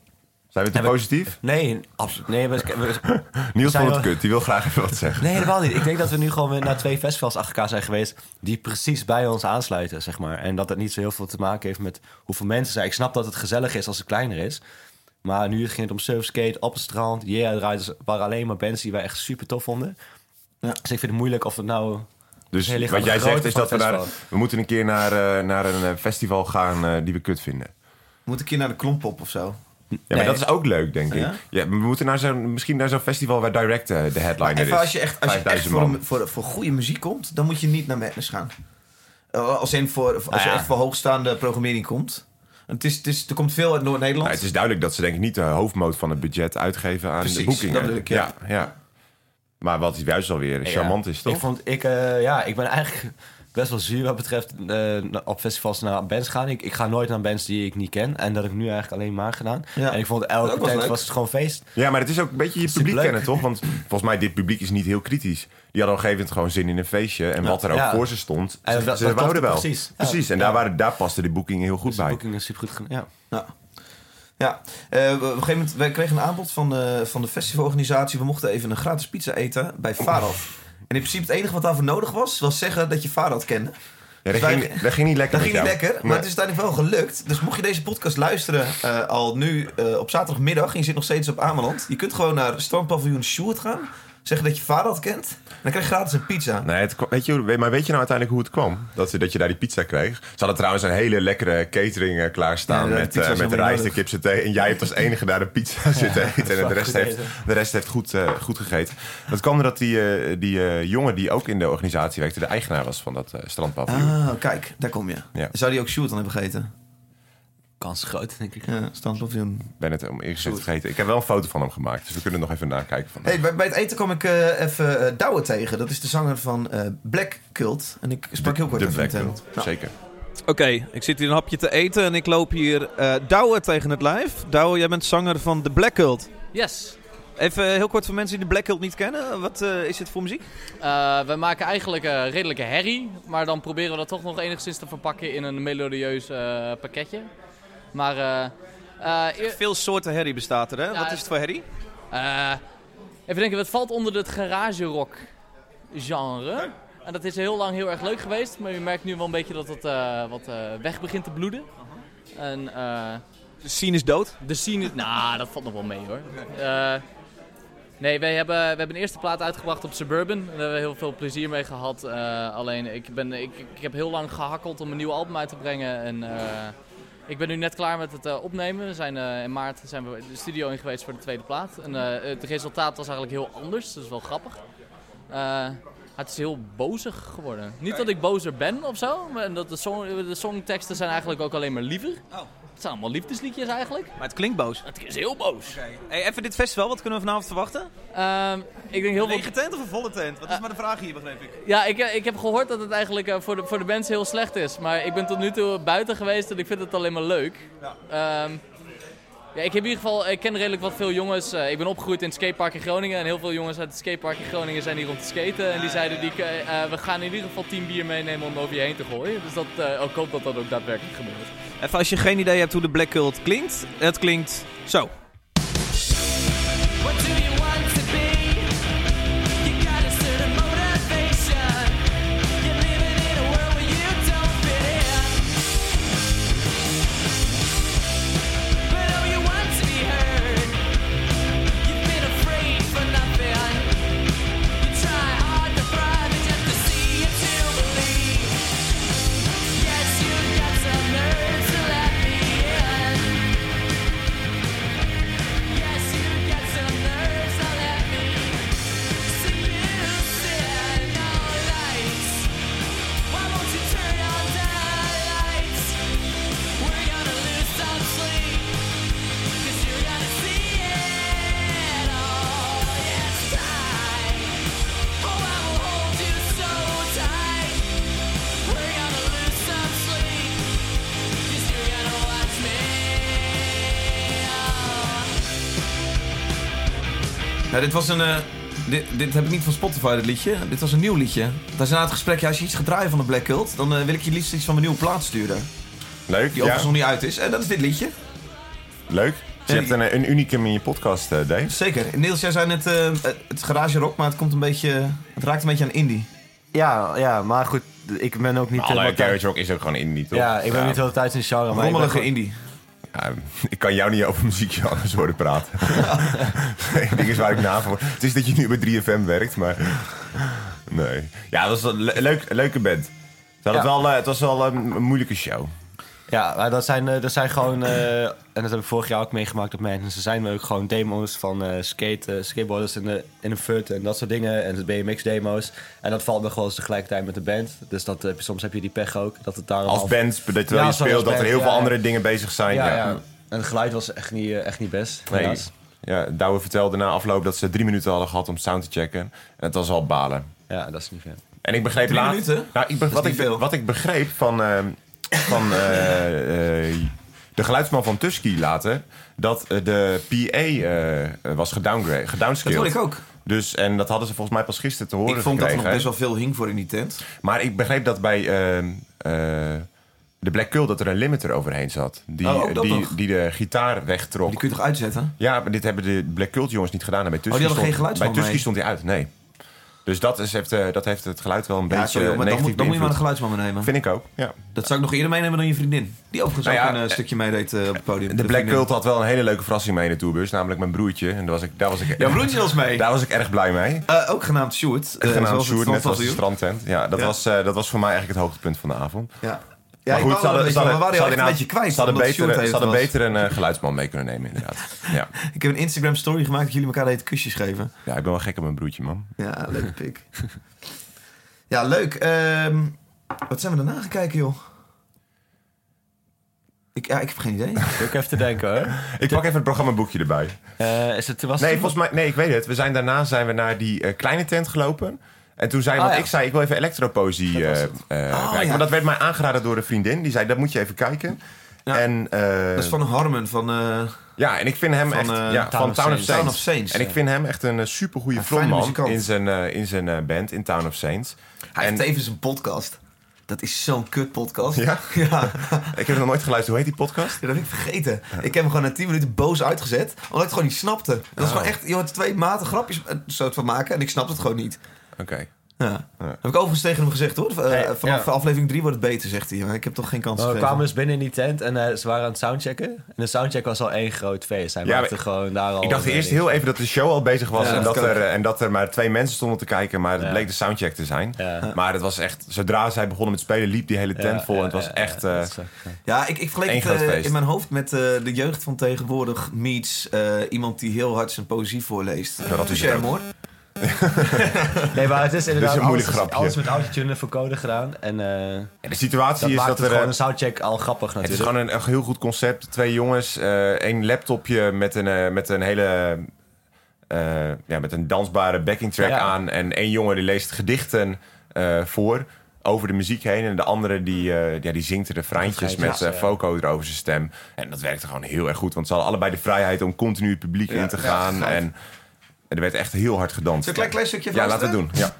Zijn we te positief? Nee, absoluut. Nee, we, we- [LAUGHS] Niels zijn vond het we- kut. Die wil graag even wat zeggen. Nee, helemaal niet. Ik denk dat we nu gewoon weer naar twee festivals achter elkaar zijn geweest... die precies bij ons aansluiten, zeg maar. En dat het niet zo heel veel te maken heeft met hoeveel mensen er zijn. Ik snap dat het gezellig is als het kleiner is. Maar nu ging het om surfskate op het strand. Yeah, draaiden waren alleen maar bands die wij echt super tof vonden. Ja. Dus ik vind het moeilijk of het nou... Dus Nee, ligt wat aan jij de zegt grootte is van dat we het naar, festival. we moeten een keer naar, eh, naar een eh, festival gaan eh, die we kut vinden. Moet een keer naar de klompop of zo. Ja, maar Nee. dat is ook leuk, denk ik. Ja? Ja? we moeten naar zo'n, misschien naar zo'n festival waar Direct eh, de headliner is. als je echt, als je echt 5000 voor, een- voor, voor goede muziek komt, dan moet je niet naar Madness gaan. Eh, Als, in voor, als Ah, je echt voor hoogstaande programmering komt. Het is, het is, er komt veel uit Noord-Nederland. Nou, het is duidelijk dat ze denk ik niet de hoofdmoot van het budget uitgeven aan Precies, de boekingen. dat ik, ja. ja, ja. Maar wat juist alweer charmant is, toch? Ik, vond, ik, eh, ja, ik ben eigenlijk best wel zuur wat betreft eh, op festivals naar bands gaan. Ik, ik ga nooit naar bands die ik niet ken. En dat heb ik nu eigenlijk alleen maar gedaan. Ja. En ik vond elke was tent leuk. was het gewoon feest. Ja, maar het is ook een beetje je publiek kennen, toch? Want volgens mij, dit publiek is niet heel kritisch. Die hadden op een gegeven moment gewoon zin in een feestje. En wat er ook Ja. voor ze stond, En ze, dat- ze dat wouden wel. precies. Ja. Precies, en Ja. daar, waren, daar paste de boekingen heel goed Dus de bij. boeking is super goed gedaan. Ja. Ja. Ja, eh, op een gegeven moment, wij kregen een aanbod van de, van de festivalorganisatie. We mochten even een gratis pizza eten bij Farad. En in principe het enige wat daarvoor nodig was, was zeggen dat je Farad kende. Ja, dat, Dus wij- dat ging niet lekker Dat ging niet lekker, maar Nee. het is uiteindelijk wel gelukt. Dus mocht je deze podcast luisteren eh, al nu eh, op zaterdagmiddag... en je zit nog steeds op Ameland... je kunt gewoon naar strandpaviljoen Sjoerd gaan... zeggen dat je Farad kent... en dan krijg je gratis een pizza. Nee, het, weet je, maar weet je nou uiteindelijk hoe het kwam? Dat, ze- dat je daar die pizza kreeg? Ze hadden trouwens een hele lekkere catering eh, klaarstaan Ja, met, is met rijst en niet kipsaté. En jij hebt als enige daar de pizza [LAUGHS] zitten eten. En de rest, heeft, de rest heeft goed, eh, goed gegeten. Dat kwam doordat die, die jongen die ook in de organisatie werkte... de eigenaar was van dat strandpaviljoen. Ah, kijk, daar kom je. Ja. Zou die ook Sjoerd dan hebben gegeten? Kans groot, denk ik. Ja. Ik ben het om eerlijk gezegd vergeten. Ik heb wel een foto van hem gemaakt. Dus we kunnen nog even nakijken. Van Hey, bij, bij het eten kwam ik eh, even eh Douwe tegen. Dat is de zanger van eh, Black Cult. En ik sprak heel kort de even met hem. Black Nou, Zeker. Oké, ik zit hier een hapje te eten en ik loop hier eh Douwe tegen het lijf. Douwe, jij bent zanger van The Black Cult. Yes. Even heel kort voor mensen die de Black Cult niet kennen. Wat eh, is dit voor muziek? Eh, we maken eigenlijk eh, redelijke herrie, maar dan proberen we dat toch nog enigszins te verpakken in een melodieus pakketje. Maar eh, eh, Veel soorten herrie bestaat er, hè? Wat is het voor herrie? eh, even denken, het valt onder het garage rock genre. En dat is heel lang heel erg leuk geweest, maar je merkt nu wel een beetje dat het wat weg begint te bloeden. En eh, De scene is dood. De scene... Nou, dat valt nog wel mee hoor. Nee, wij hebben, we hebben een eerste plaat uitgebracht op Suburban. Daar hebben we heel veel plezier mee gehad. Eh, alleen, ik, ben, ik, ik heb heel lang gehakkeld om een nieuw album uit te brengen. En ik ben nu net klaar met het eh, opnemen. We zijn, eh, in maart zijn we de studio in geweest voor de tweede plaat. En eh, het resultaat was eigenlijk heel anders. Dat is wel grappig. Het is heel bozig geworden. Niet dat ik bozer ben of zo, maar dat de, song, de songteksten zijn eigenlijk ook alleen maar liever. Het zijn allemaal liefdesliedjes eigenlijk. Maar het klinkt boos. Het is heel boos. Hey, even dit festival, wat kunnen we vanavond verwachten? Ehm, ik denk heel veel... Lege tent of een volle tent? Wat is maar de vraag hier, begreep ik. Ja, ik, ik heb gehoord dat het eigenlijk eh, voor, de, voor de mensen heel slecht is. Maar ik ben tot nu toe buiten geweest en ik vind het alleen maar leuk. Ehm, ja, ik heb in ieder geval, ik ken redelijk wat veel jongens. Eh, ik ben opgegroeid in het skatepark in Groningen. En heel veel jongens uit het skatepark in Groningen zijn hier om te skaten. En die zeiden, die, eh, eh, we gaan in ieder geval 10 bier meenemen om over je heen te gooien. Dus dat, ik hoop dat dat ook daadwerkelijk gebeurt. Even als je geen idee hebt hoe de Black Cult klinkt. Het klinkt zo. Dit was een... eh, dit, dit heb ik niet van Spotify, dit liedje. Dit was een nieuw liedje. Daar is na het gesprek, ja, als je iets gaat draaien van de Black Cult... dan eh, wil ik je liefst iets van mijn nieuwe plaat sturen. Leuk, Die ja. overigens nog niet uit is. En dat is dit liedje. Leuk. Je hebt een, een unicum in je podcast, eh, Dave. Zeker. Niels, jij zei net, eh, het garage rock, maar het komt een beetje... Het raakt een beetje aan indie. Ja, ja, maar goed, ik ben ook niet... Alle garage rock is ook gewoon indie, toch? Ja, ik ben niet heel thuis in genre, maar ik ben Rommelige gewoon- indie. Ja, ik kan jou niet over muziekgenres [LAUGHS] horen praten. [LAUGHS] Eén ding is waar ik na voor. Het is dat je nu bij 3FM werkt, maar... Nee. Ja, dat was een le- leuk, leuke band. Hadden Ja. het, wel, eh, het was wel een, een moeilijke show. Ja, maar dat zijn, eh, dat zijn gewoon, eh, en dat heb ik vorig jaar ook meegemaakt op mensen. Ze zijn ook gewoon demo's van eh, skate, skateboarders in, de, in een fut en dat soort dingen. En de BMX demo's. En dat valt me gewoon eens tegelijkertijd met de band. Dus dat, soms heb je die pech ook. Dat het daar Als band, terwijl je Ja, speelt, zoals dat er heel ja, veel ja. andere dingen bezig zijn. Ja, Ja, ja. En het geluid was echt niet, echt niet best. Nee. helaas. Ja, Douwe vertelde na afloop dat ze drie minuten hadden gehad om sound te checken. En het was al balen. Ja, dat is niet veel. En ik begreep minuten? Nou, ik wat, ik, wat ik begreep van, ehm, van eh, eh, de geluidsman van Tusky later... dat eh, de PA was gedowngrade, Dat hoor ik ook. Dus, en dat hadden ze volgens mij pas gisteren te horen Ik vond dat er nog best wel veel hing voor in die tent. Maar ik begreep dat bij de Black Cult dat er een limiter overheen zat. Die, Oh, die, die de gitaar wegtrok. Die kun je toch uitzetten? Ja, maar dit hebben de Black Cult jongens niet gedaan. En bij Tusky, Oh, die hadden stond, geen bij geluidsman Tusky mee? stond hij uit, nee. Dus dat, is, heeft, eh, dat heeft het geluid wel een beetje sorry, maar dan negatief moet, dan moet je maar een beïnvloed. geluidsman meenemen. Vind ik ook, ja. Dat zou ik nog eerder meenemen dan je vriendin. Die overigens Nou ja, ook een eh, eh, stukje meedeed eh, op het podium. De Black vriendin. Cult had wel een hele leuke verrassing mee in de tourbus. Namelijk mijn broertje. En daar was ik, daar was ik, Jouw broertje was mee. daar was ik erg blij mee. Eh, ook genaamd Sjoerd. eh, Genaamd het Sjoerd, net als de strandtent. Ja, dat, Ja. Was, eh, dat was voor mij eigenlijk het hoogtepunt van de avond. Ja. Maar Ja, ik wou wel een beetje, maar we waren heel erg een beetje kwijt. Ze hadden beter, ze hadden een eh, geluidsman mee kunnen nemen, inderdaad. [LAUGHS] Ja. Ik heb een Instagram story gemaakt dat jullie elkaar heet kusjes geven. ja, ik ben wel gek op mijn broertje, man. Ja, leuke pik. ja, leuk. Ehm, wat zijn we daarna gekeken, joh? Ik, ja, ik heb geen idee. [LAUGHS] Ik even te denken hoor. Ik pak even het programmaboekje erbij. Eh, is het, was Nee, volgens mij, nee, ik weet het. We zijn daarna zijn we naar die eh, kleine tent gelopen. En toen zei, Ah, want ja. ik zei, ik wil even elektropoëzie Oh, kijken. ja. Maar dat werd mij aangeraden door een vriendin. Die zei, dat moet je even kijken. En, eh, Dat is van Harmon van... ja, en ik vind hem van, echt... ja, Town van of Town of Saints. Saints. Town of Saints. En ik vind hem echt een uh, supergoeie Een fijne frontman in zijn, in zijn band, in Town of Saints. Hij En- heeft tevens een podcast. Dat is zo'n kut podcast. Ja? [LAUGHS] ja. [LAUGHS] Ik heb nog nooit geluisterd. Hoe heet die podcast? Ja, dat heb ik vergeten. Ik heb hem gewoon na 10 minuten boos uitgezet. Omdat ik het gewoon niet snapte. Dat was Oh. gewoon echt... Je had twee maten grapjes soort van maken. En ik snapte het gewoon niet. Oké. Ja. Ja. Heb ik overigens tegen hem gezegd hoor. Eh, Hey, vanaf ja. aflevering 3 wordt het beter, zegt hij. Maar ik heb toch geen kans we kwamen dus binnen in die tent en eh, ze waren aan het soundchecken. En de soundcheck was al één groot feest. Hij Ja, maakte maar- gewoon daar al... Ik dacht eerst heel even dat de show al bezig was Ja, en, dat er, en dat er maar twee mensen stonden te kijken. Maar het Ja. bleek de soundcheck te zijn. Ja. Maar het was echt, zodra zij begonnen met spelen, liep die hele tent Ja, vol. en ja, het was ja, echt... ja, eh, ja. Ik, ik vergeleek het in mijn hoofd met eh, de jeugd van tegenwoordig meets eh, iemand die heel hard zijn poëzie voorleest. dat is ook. hoor. [LAUGHS] Nee, maar het is inderdaad een moeilijk alles, grapje. alles met autotune voor code gedaan. En eh, Ja, de situatie dat is maakt dat het er... gewoon eh, een soundcheck al grappig het is natuurlijk. gewoon een, een heel goed concept. Twee jongens, eh één laptopje met een, eh, met een hele... eh, ja, met een dansbare backing track Ja. aan. En één jongen die leest gedichten eh, voor over de muziek heen. En de andere die, eh, ja, die zingt de refreintjes met eh, ja. Foco erover zijn stem. En dat werkte gewoon heel erg goed. Want ze hadden allebei de vrijheid om continu het publiek in te ja, gaan. gaaf. en er werd echt heel hard gedanst. Een klein, klein stukje Ja, laten we doen. Ja.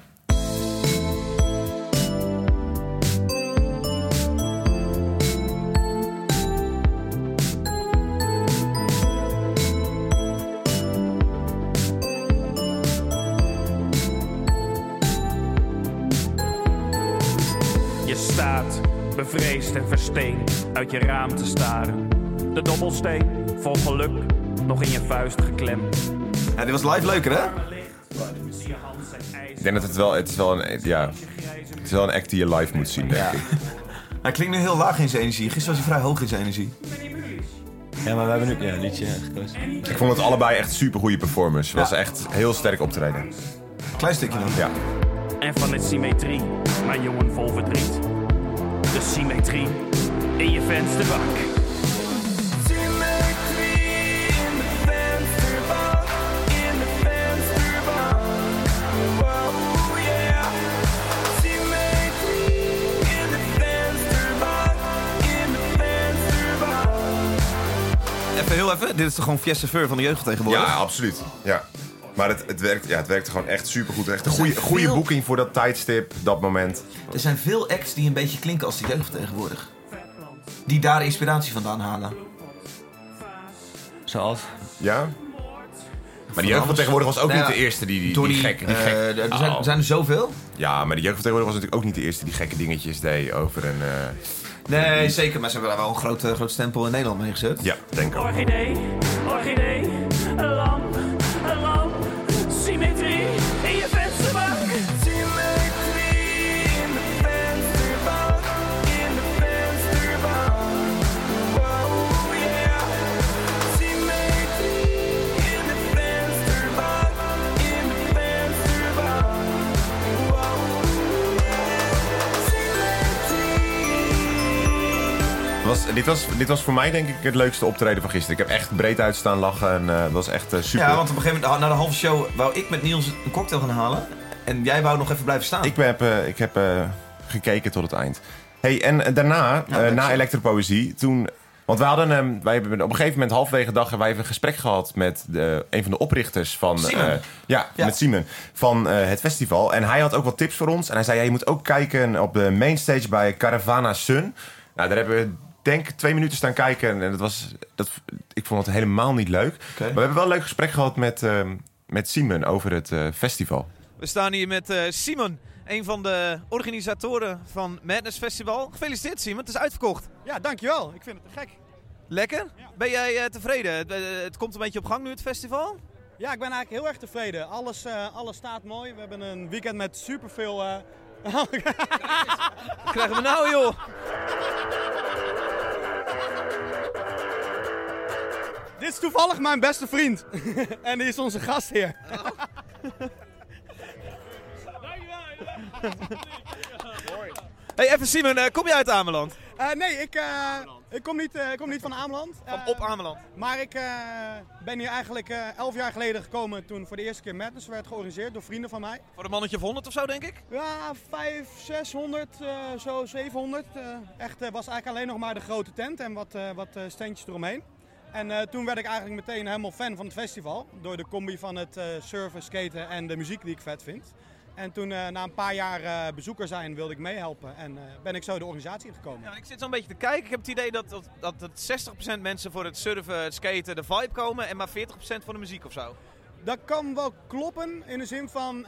Je staat bevreesd en versteend uit je raam te staren. De dobbelsteen vol geluk nog in je vuist geklemd. Ja, dit was live leuker, hè? Ik denk dat het wel, het is wel een, ja, het is wel een act die je live moet zien, denk ik. [LAUGHS] Hij klinkt nu heel laag in zijn energie. Gisteren was hij vrij hoog in zijn energie. Ja, maar we hebben nu ja, een liedje gekozen. Ik vond het allebei echt super goede performance. Het was echt heel sterk optreden. Klein stukje dan. Ja. En van het symmetrie, mijn jongen vol verdriet. De symmetrie in je vensterbak. Dit is toch gewoon Fiesta Fur van de jeugd tegenwoordig? Ja, absoluut. Ja. Maar het, het, werkt, ja, het werkte gewoon echt supergoed. Echt een goede, goede veel- boeking voor dat tijdstip, dat moment. Er zijn veel acts die een beetje klinken als de jeugd tegenwoordig. Die daar inspiratie vandaan halen. Zoals? Ja? Maar de jeugd van tegenwoordig was ook Nou niet de eerste die, die, Donnie, die gekke... Die eh, gek- er zijn, er zijn er zoveel. Ja, maar de jeugd van tegenwoordig was natuurlijk ook niet de eerste die gekke dingetjes deed over een... eh, Nee, zeker. Maar ze hebben daar wel een groot, groot stempel in Nederland mee gezet. Ja, denk ik ook. Orchidee, orchidee, een lamp, Was, dit, was, dit was voor mij denk ik het leukste optreden van gisteren. Ik heb echt breed uitstaan lachen en eh, dat was echt eh, super. Ja, want op een gegeven moment, na de halve show, wou ik met Niels een cocktail gaan halen. En jij wou nog even blijven staan. Ik heb, eh, ik heb gekeken tot het eind. Hey, en daarna, leuk na. Elektropoëzie, toen... Want we hadden, wij hebben op een gegeven moment halverwege de dag hebben wij even een gesprek gehad met de, een van de oprichters van... Simon. ja, Ja. met Simon van het festival. En hij had ook wat tips voor ons. En hij zei, ja, je moet ook kijken op de mainstage bij Caravana Sun. Nou, daar hebben we denk twee minuten staan kijken. En dat was, dat, ik vond het helemaal niet leuk. Maar we hebben wel een leuk gesprek gehad met, ehm, met Simon over het eh, festival. We staan hier met eh, Simon, een van de organisatoren van Madness Festival. Gefeliciteerd Simon, het is uitverkocht. Ja, dankjewel. Ik vind het te gek. Lekker? Ben jij eh, tevreden? Het, het komt een beetje op gang nu, het festival? Ja, ik ben eigenlijk heel erg tevreden. Alles, eh, alles staat mooi. We hebben een weekend met superveel... Wat [LAUGHS] krijgen we nou joh? Dit is toevallig mijn beste vriend. [LAUGHS] en die is onze gastheer. [LAUGHS] Hey, even Simon, eh, kom je uit Ameland? Eh, nee, ik, eh, ik, kom niet, eh, ik kom niet van Ameland. Van Eh, op Ameland? Maar ik eh, ben hier eigenlijk elf jaar geleden gekomen toen voor de eerste keer Madness werd georganiseerd door vrienden van mij. Voor een mannetje of 100 of zo, denk ik? Ja, 5, 600, eh, zo 700. eh, echt was eigenlijk alleen nog maar de grote tent en wat, wat standjes eromheen. En toen werd ik eigenlijk meteen helemaal fan van het festival. Door de combi van het eh, surfen, skaten en de muziek die ik vet vind. En toen eh, na een paar jaar eh, bezoeker zijn wilde ik meehelpen en eh, ben ik zo de organisatie ingekomen. Ja, ik zit zo'n beetje te kijken. Ik heb het idee dat, dat, dat het 60% mensen voor het surfen, het skaten, de vibe komen en maar 40% voor de muziek of zo. Dat kan wel kloppen in de zin van,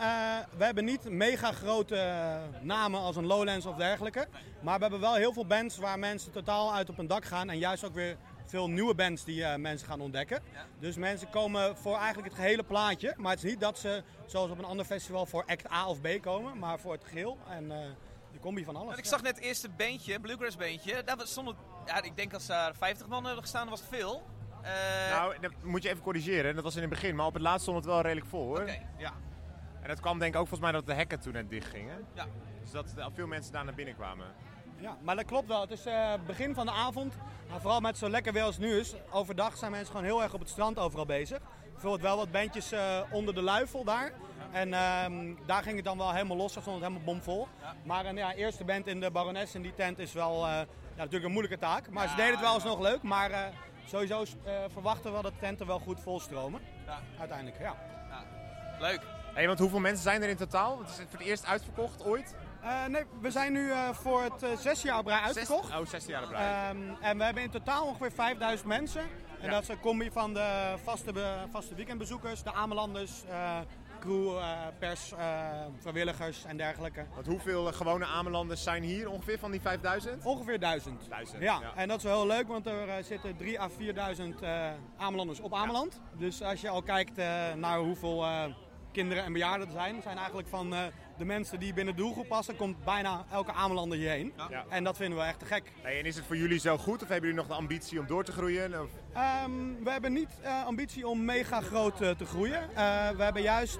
we hebben niet mega grote namen als een Lowlands of dergelijke. Maar we hebben wel heel veel bands waar mensen totaal uit op een dak gaan. En juist ook weer veel nieuwe bands die eh, mensen gaan ontdekken. Dus mensen komen voor eigenlijk het gehele plaatje. Maar het is niet dat ze, zoals op een ander festival, voor act A of B komen. Maar voor het geheel en eh, de combi van alles. En ik zag net het eerste beentje, bluegrass beentje. Daar stonden, ja, ik denk als daar 50 man hadden gestaan, was het veel. Eh, Nou, dat moet je even corrigeren. Dat was in het begin, maar op het laatst stond het wel redelijk vol hoor. Oké, ja. En dat kwam denk ik ook volgens mij dat de hekken toen net dicht gingen. Ja. Dus dat veel mensen daar naar binnen kwamen. Ja, maar dat klopt wel. Het is eh, begin van de avond. Nou, vooral met zo lekker weer als het nu is. Overdag zijn mensen gewoon heel erg op het strand overal bezig. Bijvoorbeeld wel wat bandjes eh, onder de luifel daar. En ehm, daar ging het dan wel helemaal los. Daar stond het helemaal bomvol. Maar een ja, eerste band in de Baroness in die tent is wel eh, ja, natuurlijk een moeilijke taak. Maar ze deden het wel alsnog leuk. Maar eh, sowieso eh, verwachten we dat de tenten wel goed volstromen. Uiteindelijk, ja. Leuk. Hey, want hoeveel mensen zijn er in totaal? Het is voor het eerst uitverkocht ooit? Eh, nee, we zijn nu eh, voor het eh, zesde jaar op rij uitverkocht. Zes- oh, zesde jaar op rij. Ehm, en we hebben in totaal ongeveer 5000 mensen. En Ja. dat is een combi van de vaste, vaste weekendbezoekers, de Amelanders, eh, crew, eh, pers, eh, vrijwilligers en dergelijke. Want hoeveel gewone Amelanders zijn hier ongeveer van die 5000? Ongeveer 1000. Duizend, Ja, ja. en dat is wel heel leuk, want er zitten 3 à 4000 eh Amelanders op Ameland. Dus als je al kijkt naar hoeveel eh, kinderen en bejaarden er zijn, zijn eigenlijk van eh, de mensen die binnen de doelgroep passen, komt bijna elke Amelander hierheen. Ja. En dat vinden we echt te gek. Hey, en is het voor jullie zo goed of hebben jullie nog de ambitie om door te groeien? Of... Ehm, we hebben niet uh, ambitie om mega groot uh, te groeien. Uh, we hebben juist,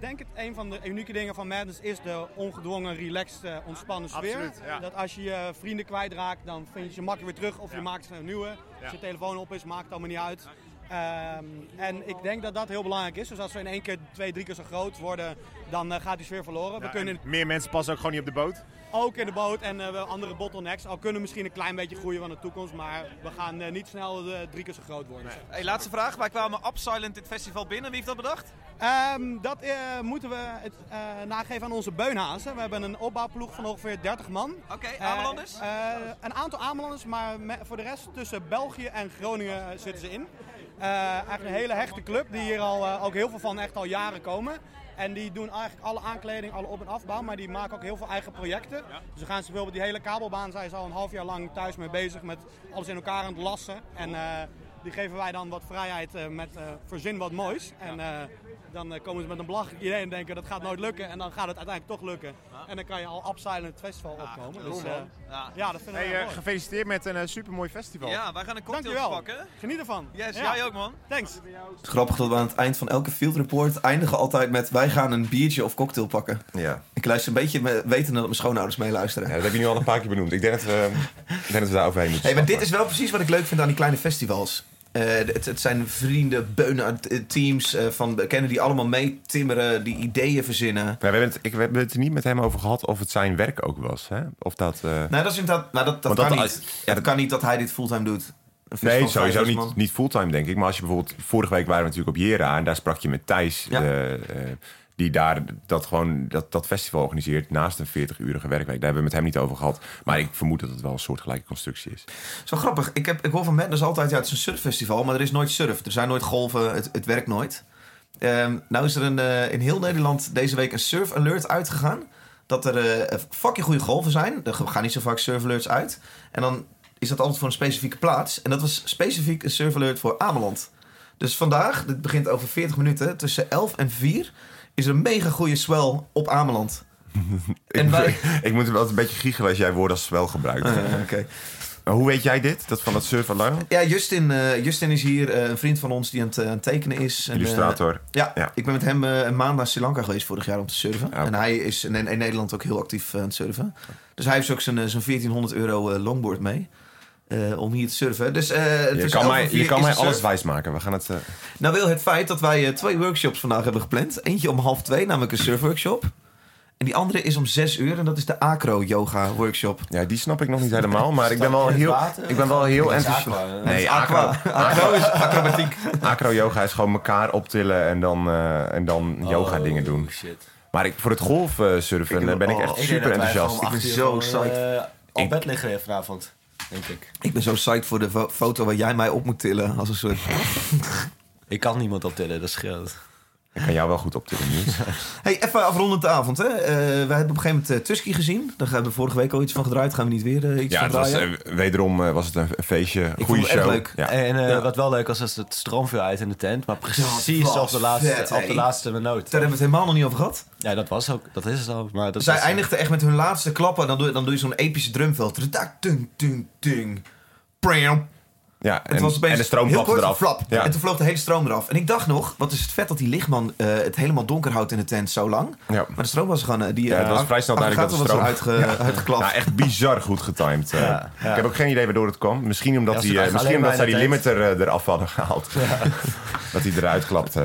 denk ik, een van de unieke dingen van Madness is de ongedwongen, relaxed, ontspannen sfeer. Absoluut, ja. Dat als je je vrienden kwijtraakt, dan vind je ze makkelijk weer terug of Ja. je maakt een nieuwe. Als je telefoon op is, maakt het allemaal niet uit. Ehm, en ik denk dat dat heel belangrijk is. Dus als we in één keer twee, drie keer zo groot worden, dan eh, gaat die sfeer verloren. we kunnen en meer mensen passen ook gewoon niet op de boot. ook in de boot en wel andere bottlenecks. Al kunnen we misschien een klein beetje groeien van de toekomst, maar we gaan eh, niet snel drie keer zo groot worden. Hey, laatste vraag. Wij kwamen Upsilent dit festival binnen. Wie heeft dat bedacht? Ehm, dat moeten we het, nageven aan onze beunhazen. We hebben een opbouwploeg van ongeveer 30 man. Oké, Eh, Amelanders? een aantal Amelanders, maar voor de rest tussen België en Groningen zitten ze in. Eh, eigenlijk een hele hechte club die hier al, eh, ook heel veel van echt al jaren komen. En die doen eigenlijk alle aankleding, alle op- en afbouw, maar die maken ook heel veel eigen projecten. Dus we gaan ze bijvoorbeeld die hele kabelbaan, zijn ze al een half jaar lang thuis mee bezig met alles in elkaar aan het lassen. En eh, die geven wij dan wat vrijheid eh, met eh verzin wat moois. En eh, dan komen ze met een belachelijk idee en denken dat gaat nooit lukken. En dan gaat het uiteindelijk toch lukken. En dan kan je al upside het festival opkomen. Dus, eh. Ja. ja, dat Hey, eh, heel mooi. gefeliciteerd met een supermooi festival. Ja, wij gaan een cocktail Dankjewel. pakken. Geniet ervan. Yes, Ja. jij ook man. Thanks. Het is grappig dat we aan het eind van elke field report eindigen altijd met... wij gaan een biertje of cocktail pakken. Ja. Ik luister een beetje met, wetende dat mijn schoonouders meeluisteren. Ja, dat heb je nu al een paar keer benoemd. Ik denk dat we, ik denk dat we daar overheen moeten Hey, maar dit is wel precies wat ik leuk vind aan die kleine festivals. Eh, het, het zijn vrienden, beunen, eh, teams eh, van kennen die allemaal meetimmeren, die ideeën verzinnen. Ja, we, hebben het, ik, we hebben het er niet met hem over gehad of het zijn werk ook was. Hè? Of dat... Nou, dat is inderdaad, nou, dat, dat kan dat- niet. Ja, dat kan niet dat hij dit fulltime doet. Nee, sowieso niet, niet fulltime, denk ik. Maar als je bijvoorbeeld... Vorige week waren we natuurlijk op Jera... en daar sprak je met Thijs... Ja. de, die daar dat, gewoon, dat, dat festival organiseert... naast een 40-urige werkweek. Daar hebben we met hem niet over gehad. Maar ik vermoed dat het wel een soortgelijke constructie is. Zo grappig. Ik, heb, ik hoor van Madness altijd, ja, het is een surffestival, maar er is nooit surf. Er zijn nooit golven, het, het werkt nooit. Ehm, nou is er een, eh, in heel Nederland deze week een surf alert uitgegaan. Dat er eh fucking goede golven zijn. Er gaan niet zo vaak surf alerts uit. En dan is dat altijd voor een specifieke plaats. En dat was specifiek een surf alert voor Ameland. Dus vandaag, dit begint over 40 minuten, tussen 11 en 4... is er een mega goede swell op Ameland. [LAUGHS] Ik, moet- ik moet wel een beetje giechelen als jij woorden als wel gebruikt. Ah, Oké. Maar hoe weet jij dit? Dat van dat alarm? Ja, Justin, eh, Justin is hier, eh, een vriend van ons die aan het, eh, aan het tekenen is. En, Illustrator. ja, Ja. ik ben met hem een maand naar Sri Lanka geweest vorig jaar om te surfen. En hij is in, in Nederland ook heel actief aan het surfen. Dus hij heeft ook zijn, zijn 1400 euro longboard mee. Eh, om hier te surfen. Dus, eh, Je kan 11 mij, en 4 je kan mij alles wijsmaken. We gaan het... eh, Nou wil het feit dat wij twee workshops vandaag hebben gepland. Eentje om half twee, namelijk een surfworkshop. En die andere is om zes uur en dat is de acro-yoga workshop. Ja, die snap ik nog niet helemaal, maar ik ben wel heel, ik ben wel heel enthousiast. Nee, acro, aqua. Acro is acrobatiek. Acro-yoga is gewoon elkaar optillen en dan, en dan yoga dingen doen. Maar ik, voor het golfsurfen ben ik echt super enthousiast. Ik ben zo psyched. Al Ik- bed liggen vanavond, denk ik. Ik ben zo psyched voor de fo- foto waar jij mij op moet tillen. Als een soort... [LAUGHS] Ik kan niemand optillen, dat scheelt. Ik kan jou wel goed optillen, Niels. [LAUGHS] Hey, even afrondend de avond. Hè? Eh, we hebben op een gegeven moment uh, Tusky gezien. Daar hebben we vorige week al iets van gedraaid. Gaan we niet weer eh, iets Ja, van was, draaien? eh, wederom eh, was het een feestje, vond goede het echt show. leuk. Ja. En eh, Ja. wat wel leuk was, was het stroom viel uit in de tent. Maar precies op de laatste, vet, hè? op de laatste minuut. Daar hebben we het helemaal nog niet over gehad. Ja, dat was ook. Dat is het al. Maar dat Zij eindigden echt met hun laatste klappen. Dan doe, je- dan doe je zo'n epische drumveld. Tadak, Tung, tung, tung. Pram. Ja, Het en, was opeens en de stroom heel kort eraf. flap. Ja. En toen vloog de hele stroom eraf. En ik dacht nog, wat is het vet dat die lichtman eh, het helemaal donker houdt in de tent zo lang. Ja. Maar de stroom was gewoon... eh, die, Ja, het eh, was vrij snel duidelijk dat de stroom... uitgeklapt. Nou, echt bizar goed getimed. eh. Ja, ja. Ik heb ook geen idee waardoor het kwam. Misschien omdat, die, misschien omdat zij die limiter eraf hadden gehaald. [LAUGHS] dat hij eruit klapte.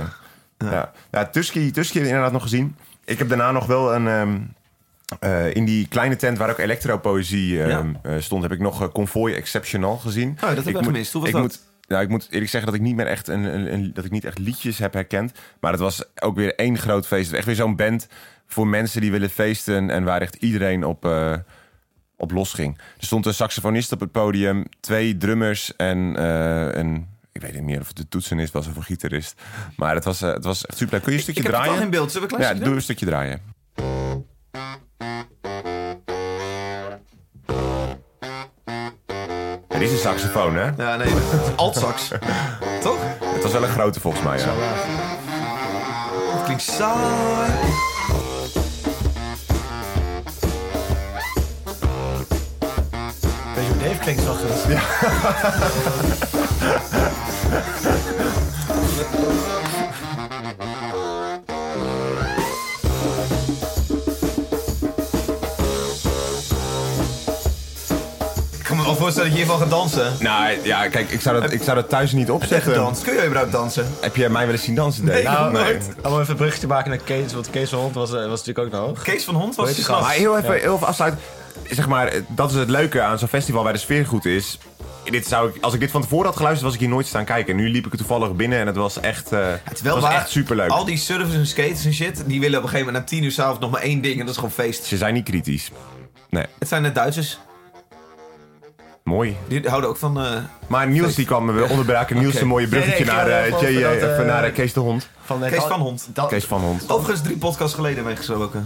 Ja. Ja. Tusky, Tusky inderdaad nog gezien. Ik heb daarna nog wel een... ehm, eh, in die kleine tent waar ook elektropoëzie ehm, eh, stond, heb ik nog eh, Convoy Exceptional gezien. Oh, dat heb ik gemist. Hoe was ik dat? Moet, nou, ik moet eerlijk zeggen dat ik niet meer echt, een, een, een- dat ik niet echt liedjes heb herkend. Maar het was ook weer één groot feest. Echt weer zo'n band voor mensen die willen feesten en waar echt iedereen op, op los ging. Er stond een saxofonist op het podium, twee drummers en een... Ik weet niet meer of het de toetsenist was of een gitarist. Maar het was, het was echt super. Kun je een stukje ik heb draaien? totaal geen beeld. Zullen we een Ja, doe een stukje draaien. Dit is een saxofoon, hè? Ja, nee, [LAUGHS] altsax. Toch? Het was wel een grote volgens mij, ja. Het klinkt saai. Hoe Dave klinkt ochtends? Ja. [LAUGHS] [LAUGHS] voorstellen dat je hiervan gaat dansen. Nou ja, kijk, ik zou dat, ik zou dat thuis niet opzetten. gedanst? Kun je überhaupt dansen? Heb jij mij wel eens zien dansen, Dave? Nee, nooit. Om even een bruggetje te maken naar Kees, want Kees van Hond was, eh, was natuurlijk ook nog hoog. Kees van Hond was je gast. Maar heel even, heel even afsluiten. Zeg maar, dat is het leuke aan zo'n festival waar de sfeer goed is. Dit zou ik, als ik dit van tevoren had geluisterd, was ik hier nooit staan kijken. Nu liep ik er toevallig binnen en het was echt, eh Het was waar, echt superleuk. Al die surfers en skaters en shit, die willen op een gegeven moment na tien uur s'avonds nog maar één ding en dat is gewoon feest. Ze zijn niet kritisch. Nee, Het zijn net Duitsers. Mooi. Die houden ook van... eh, Maar Niels die kwam, we onderbraken Niels Oké. een mooie bruggetje Nee, nee, ik naar, eh, dat, eh, naar Kees de Hond. Van, Kees van Hond. Kees van Hond. Overigens drie podcasts geleden meegesproken.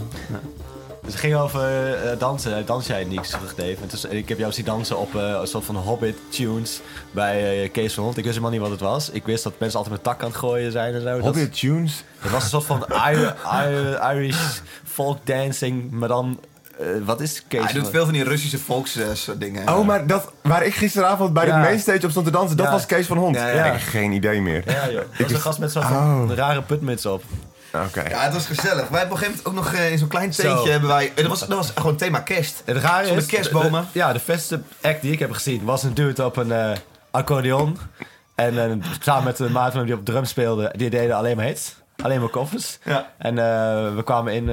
Dus het ging over eh, dansen. Dans jij niks terug, Dave. En dus, ik heb jou zien dansen op eh, een soort van Hobbit tunes bij Kees van Hond. Ik wist helemaal niet wat het was. Ik wist dat mensen altijd met tak aan het gooien zijn en zo. Dat- Hobbit Tunes. Het was een soort van Ir- Ir- Irish folk dancing, maar dan... eh, wat is Kees Hij doet van- veel van die Russische volks eh, soort dingen. Oh, maar dat, waar ik gisteravond bij Ja. de mainstage op stond te dansen, dat Ja. was Kees van Hond. Ja, Ik heb geen idee meer. Ja, joh. Dat was een gast met zo'n Oh. rare putmuts op. Oké. Ja, het was gezellig. Wij hebben op een gegeven moment ook nog eh, in zo'n klein Zo. tentje hebben wij... Dat was, dat was gewoon thema kerst. Het rare is... kerstbomen. de- ja, de beste act die ik heb gezien was een dude op een eh, accordeon. En samen met een maat van hem die op drum speelde, die deden alleen maar hits. Alleen maar koffers. Ja. En eh, we kwamen in...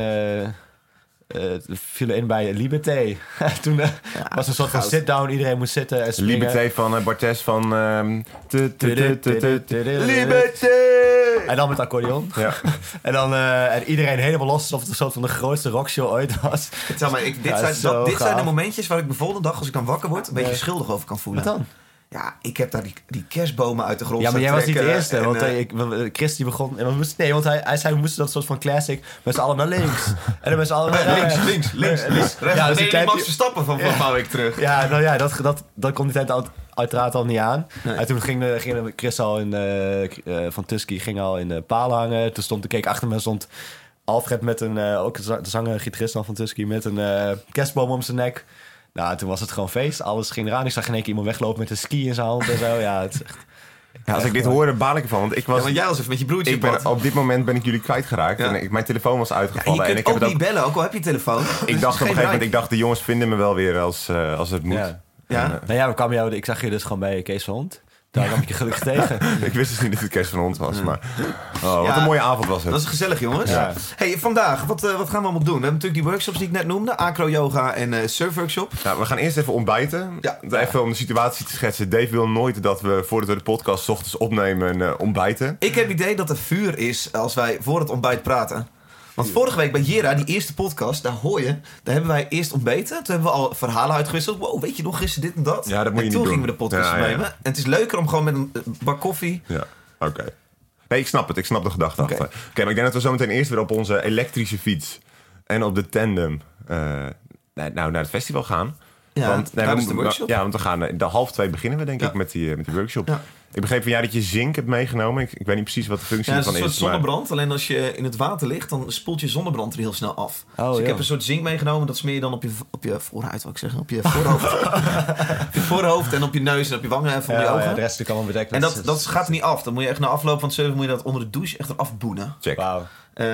eh vielen in bij Liberté. [LAUGHS] Toen eh, was een soort van sit-down. Iedereen moest zitten en springen. Liberté van eh, Bartes van... ehm, Liberté! En dan met accordeon. Ja. [LAUGHS] En dan eh, en iedereen helemaal los alsof het een soort van de grootste rockshow ooit was. Zeg maar, ik, dit Ja, zijn, dat, dit zijn de momentjes waar ik de volgende dag, als ik dan wakker word, een beetje Ja. schuldig over kan voelen. Wat dan? Ja, ik heb daar die, die kerstbomen uit de grond Ja, maar jij was niet de eerste. en, Want eh, eh, ik, we- Chris die begon... en we moesten, nee, want hij, hij zei we moesten dat soort van classic met z'n allen naar links. [LAUGHS] en dan met z'n allen naar links, rechts. links, links, Eh, links, rechts. Ja, Ja, dus nee, die klein- Max Verstappen van, van een paar weken terug. Ja, nou ja, dat, dat, dat kon die tijd uit- uiteraard al niet aan. En toen ging, de, ging de Chris al in, eh, eh, van Tusky ging al in de palen hangen. Toen stond, ik keek achter me stond Alfred met een, eh, ook de zanger, gitarist van Tusky, met een eh, kerstboom om zijn nek. Nou, toen was het gewoon feest. Alles ging eraan. Ik zag in één keer iemand weglopen met een ski in zijn hand en zo. Ja, het is echt... Ja, als ik dit hoorde, baal ik ervan. Want ik was... Ja, want jij was even met je broertje ik op ben, op dit moment ben ik jullie kwijtgeraakt. Ja. En ik, mijn telefoon was Ja, en uitgevallen. je en kunt ik heb ook het niet bellen, ook al heb je telefoon. Dus Ik [LAUGHS] dacht op een gegeven moment, ik dacht, de jongens vinden me wel weer als, eh, als het moet. Ja. Ja? En, Nou ja, we kwamen jou, ik zag je dus gewoon bij Kees van Hond. Daar kwam ik je gelukkig [LAUGHS] tegen. ik wist dus niet dat het kerst van ons was, maar... Oh, wat Ja, een mooie avond was het. Dat is gezellig, jongens. Ja. Hey, vandaag, wat, eh, wat gaan we allemaal doen? We hebben natuurlijk die workshops die ik net noemde. Acro-yoga en eh surf-workshop. Nou, we gaan eerst even ontbijten. Ja. Even om de situatie te schetsen. Dave wil nooit dat we, voordat we de podcast 's ochtends opnemen, eh, ontbijten. Ik heb het idee dat er vuur is als wij voor het ontbijt praten. Want vorige week bij Jera, die eerste podcast, daar hoor je, daar hebben wij eerst ontbeten. Toen hebben we al verhalen uitgewisseld. Wow, weet je nog gisteren dit en dat? Ja, dat moet en je toen niet gingen we de podcast Ja, opnemen. En het is leuker om gewoon met een bak koffie... Ja, oké. Nee, ik snap het. Ik snap de gedachte Oké. achter. Oké, maar ik denk dat we zo meteen eerst weer op onze elektrische fiets en op de tandem eh, nou, naar het festival gaan. Ja, want, we is de workshop. Ja, want we gaan eh, de half twee beginnen we denk Ja. ik met die, eh, met die workshop. Ja. Ik begreep van jou dat je zink hebt meegenomen. Ik, ik weet niet precies wat de functie Ja, het is ervan een is. soort maar- zonnebrand. Alleen als je in het water ligt, dan spoelt je zonnebrand er heel snel af. Oh, dus ik ja. heb een soort zink meegenomen. Dat smeer je dan op je, op je voorhuid, wat ik zeggen. Op je [LAUGHS] voorhoofd. op je voorhoofd en op je neus en op je wangen en Ja, je ja, ogen. de rest is allemaal bedekt. en dat, dat gaat er niet af. Dan moet je echt na afloop van het surfen moet je dat onder de douche echt eraf boenen. Check. Wauw. Eh,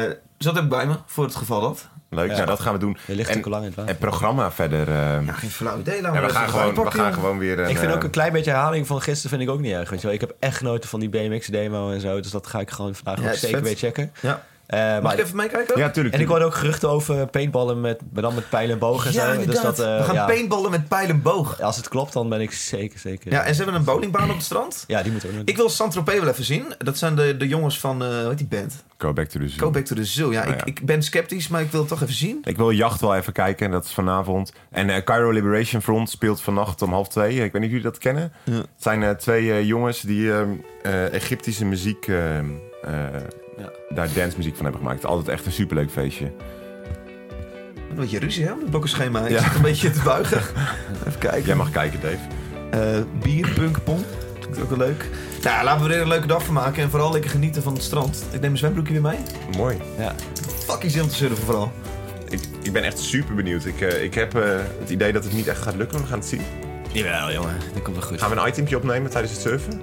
dus dat heb ik bij me, voor het geval dat. Leuk, Ja. nou, dat gaan we doen. Je ligt en, natuurlijk al lang in het water. programma verder. eh, Ja, geen flauw idee. Ja, we, gaan gewoon, we gaan gewoon weer. Een, Ik vind eh, ook een klein beetje herhaling van gisteren vind ik ook niet erg. Weet je wel. Ik heb echt genoten van die BMX-demo en zo. Dus dat ga ik gewoon vandaag Ja, ook zeker vet. weer checken. Ja. Eh, Mag maar, ik even meekijken? Ja, tuurlijk. en ik hoorde ook geruchten over paintballen met, maar dan met pijlen en bogen en Ja, zo. Dus inderdaad. dat, eh, we gaan ja, paintballen met pijl en boog. Als het klopt, dan ben ik zeker, zeker. Ja, en ze hebben een bowlingbaan op het strand. Ja, die moeten we ook Ik wil Saint-Tropez wel even zien. Dat zijn de, de jongens van, eh hoe heet die band? Go back to the zoo. Go Back to the Zoo. Ja, Nou ik, ja. ik ben sceptisch, maar ik wil het toch even zien. Ik wil Jacht wel even kijken, dat is vanavond. En eh, Cairo Liberation Front speelt vannacht om half twee. Ik weet niet of jullie dat kennen. Ja. Het zijn eh, twee eh, jongens die ehm, eh, Egyptische muziek, ehm, eh, Ja. daar dancemuziek van hebben gemaakt. Altijd echt een superleuk feestje. Een beetje ruzie hè, op het blokkenschema. Ik Ja. zit een beetje te buigen. [LAUGHS] Even kijken. Jij mag kijken, Dave. Eh bier, punkpong. Klinkt ook wel leuk. Nou, laten we er een leuke dag van maken. En vooral lekker genieten van het strand. Ik neem mijn zwembroekje weer mee. Mooi. Fucking zin om te surfen vooral. Ik, ik ben echt super benieuwd. Ik, eh, ik heb eh, het idee dat het niet echt gaat lukken, maar we gaan het zien. Jawel, jongen. Dat komt wel goed. Gaan we een itempje opnemen tijdens het surfen?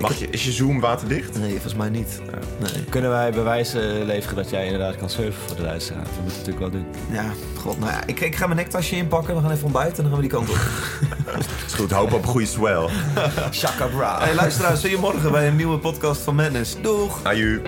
Mag heb- je, is je Zoom waterdicht? Nee, volgens mij niet. Nee. Kunnen wij bewijzen leveren dat jij inderdaad kan surfen voor de luisteraar? Dat moeten we natuurlijk wel doen. Ja, god, nou ja, ik, ik ga mijn nektasje inpakken. We gaan even ontbijten en dan gaan we die kant op. [LAUGHS] Is goed, hoop op een goede swell. [LAUGHS] Shaka bra. Hey, luisteraars, zie je morgen bij een nieuwe podcast van Madness. Doeg! Aju.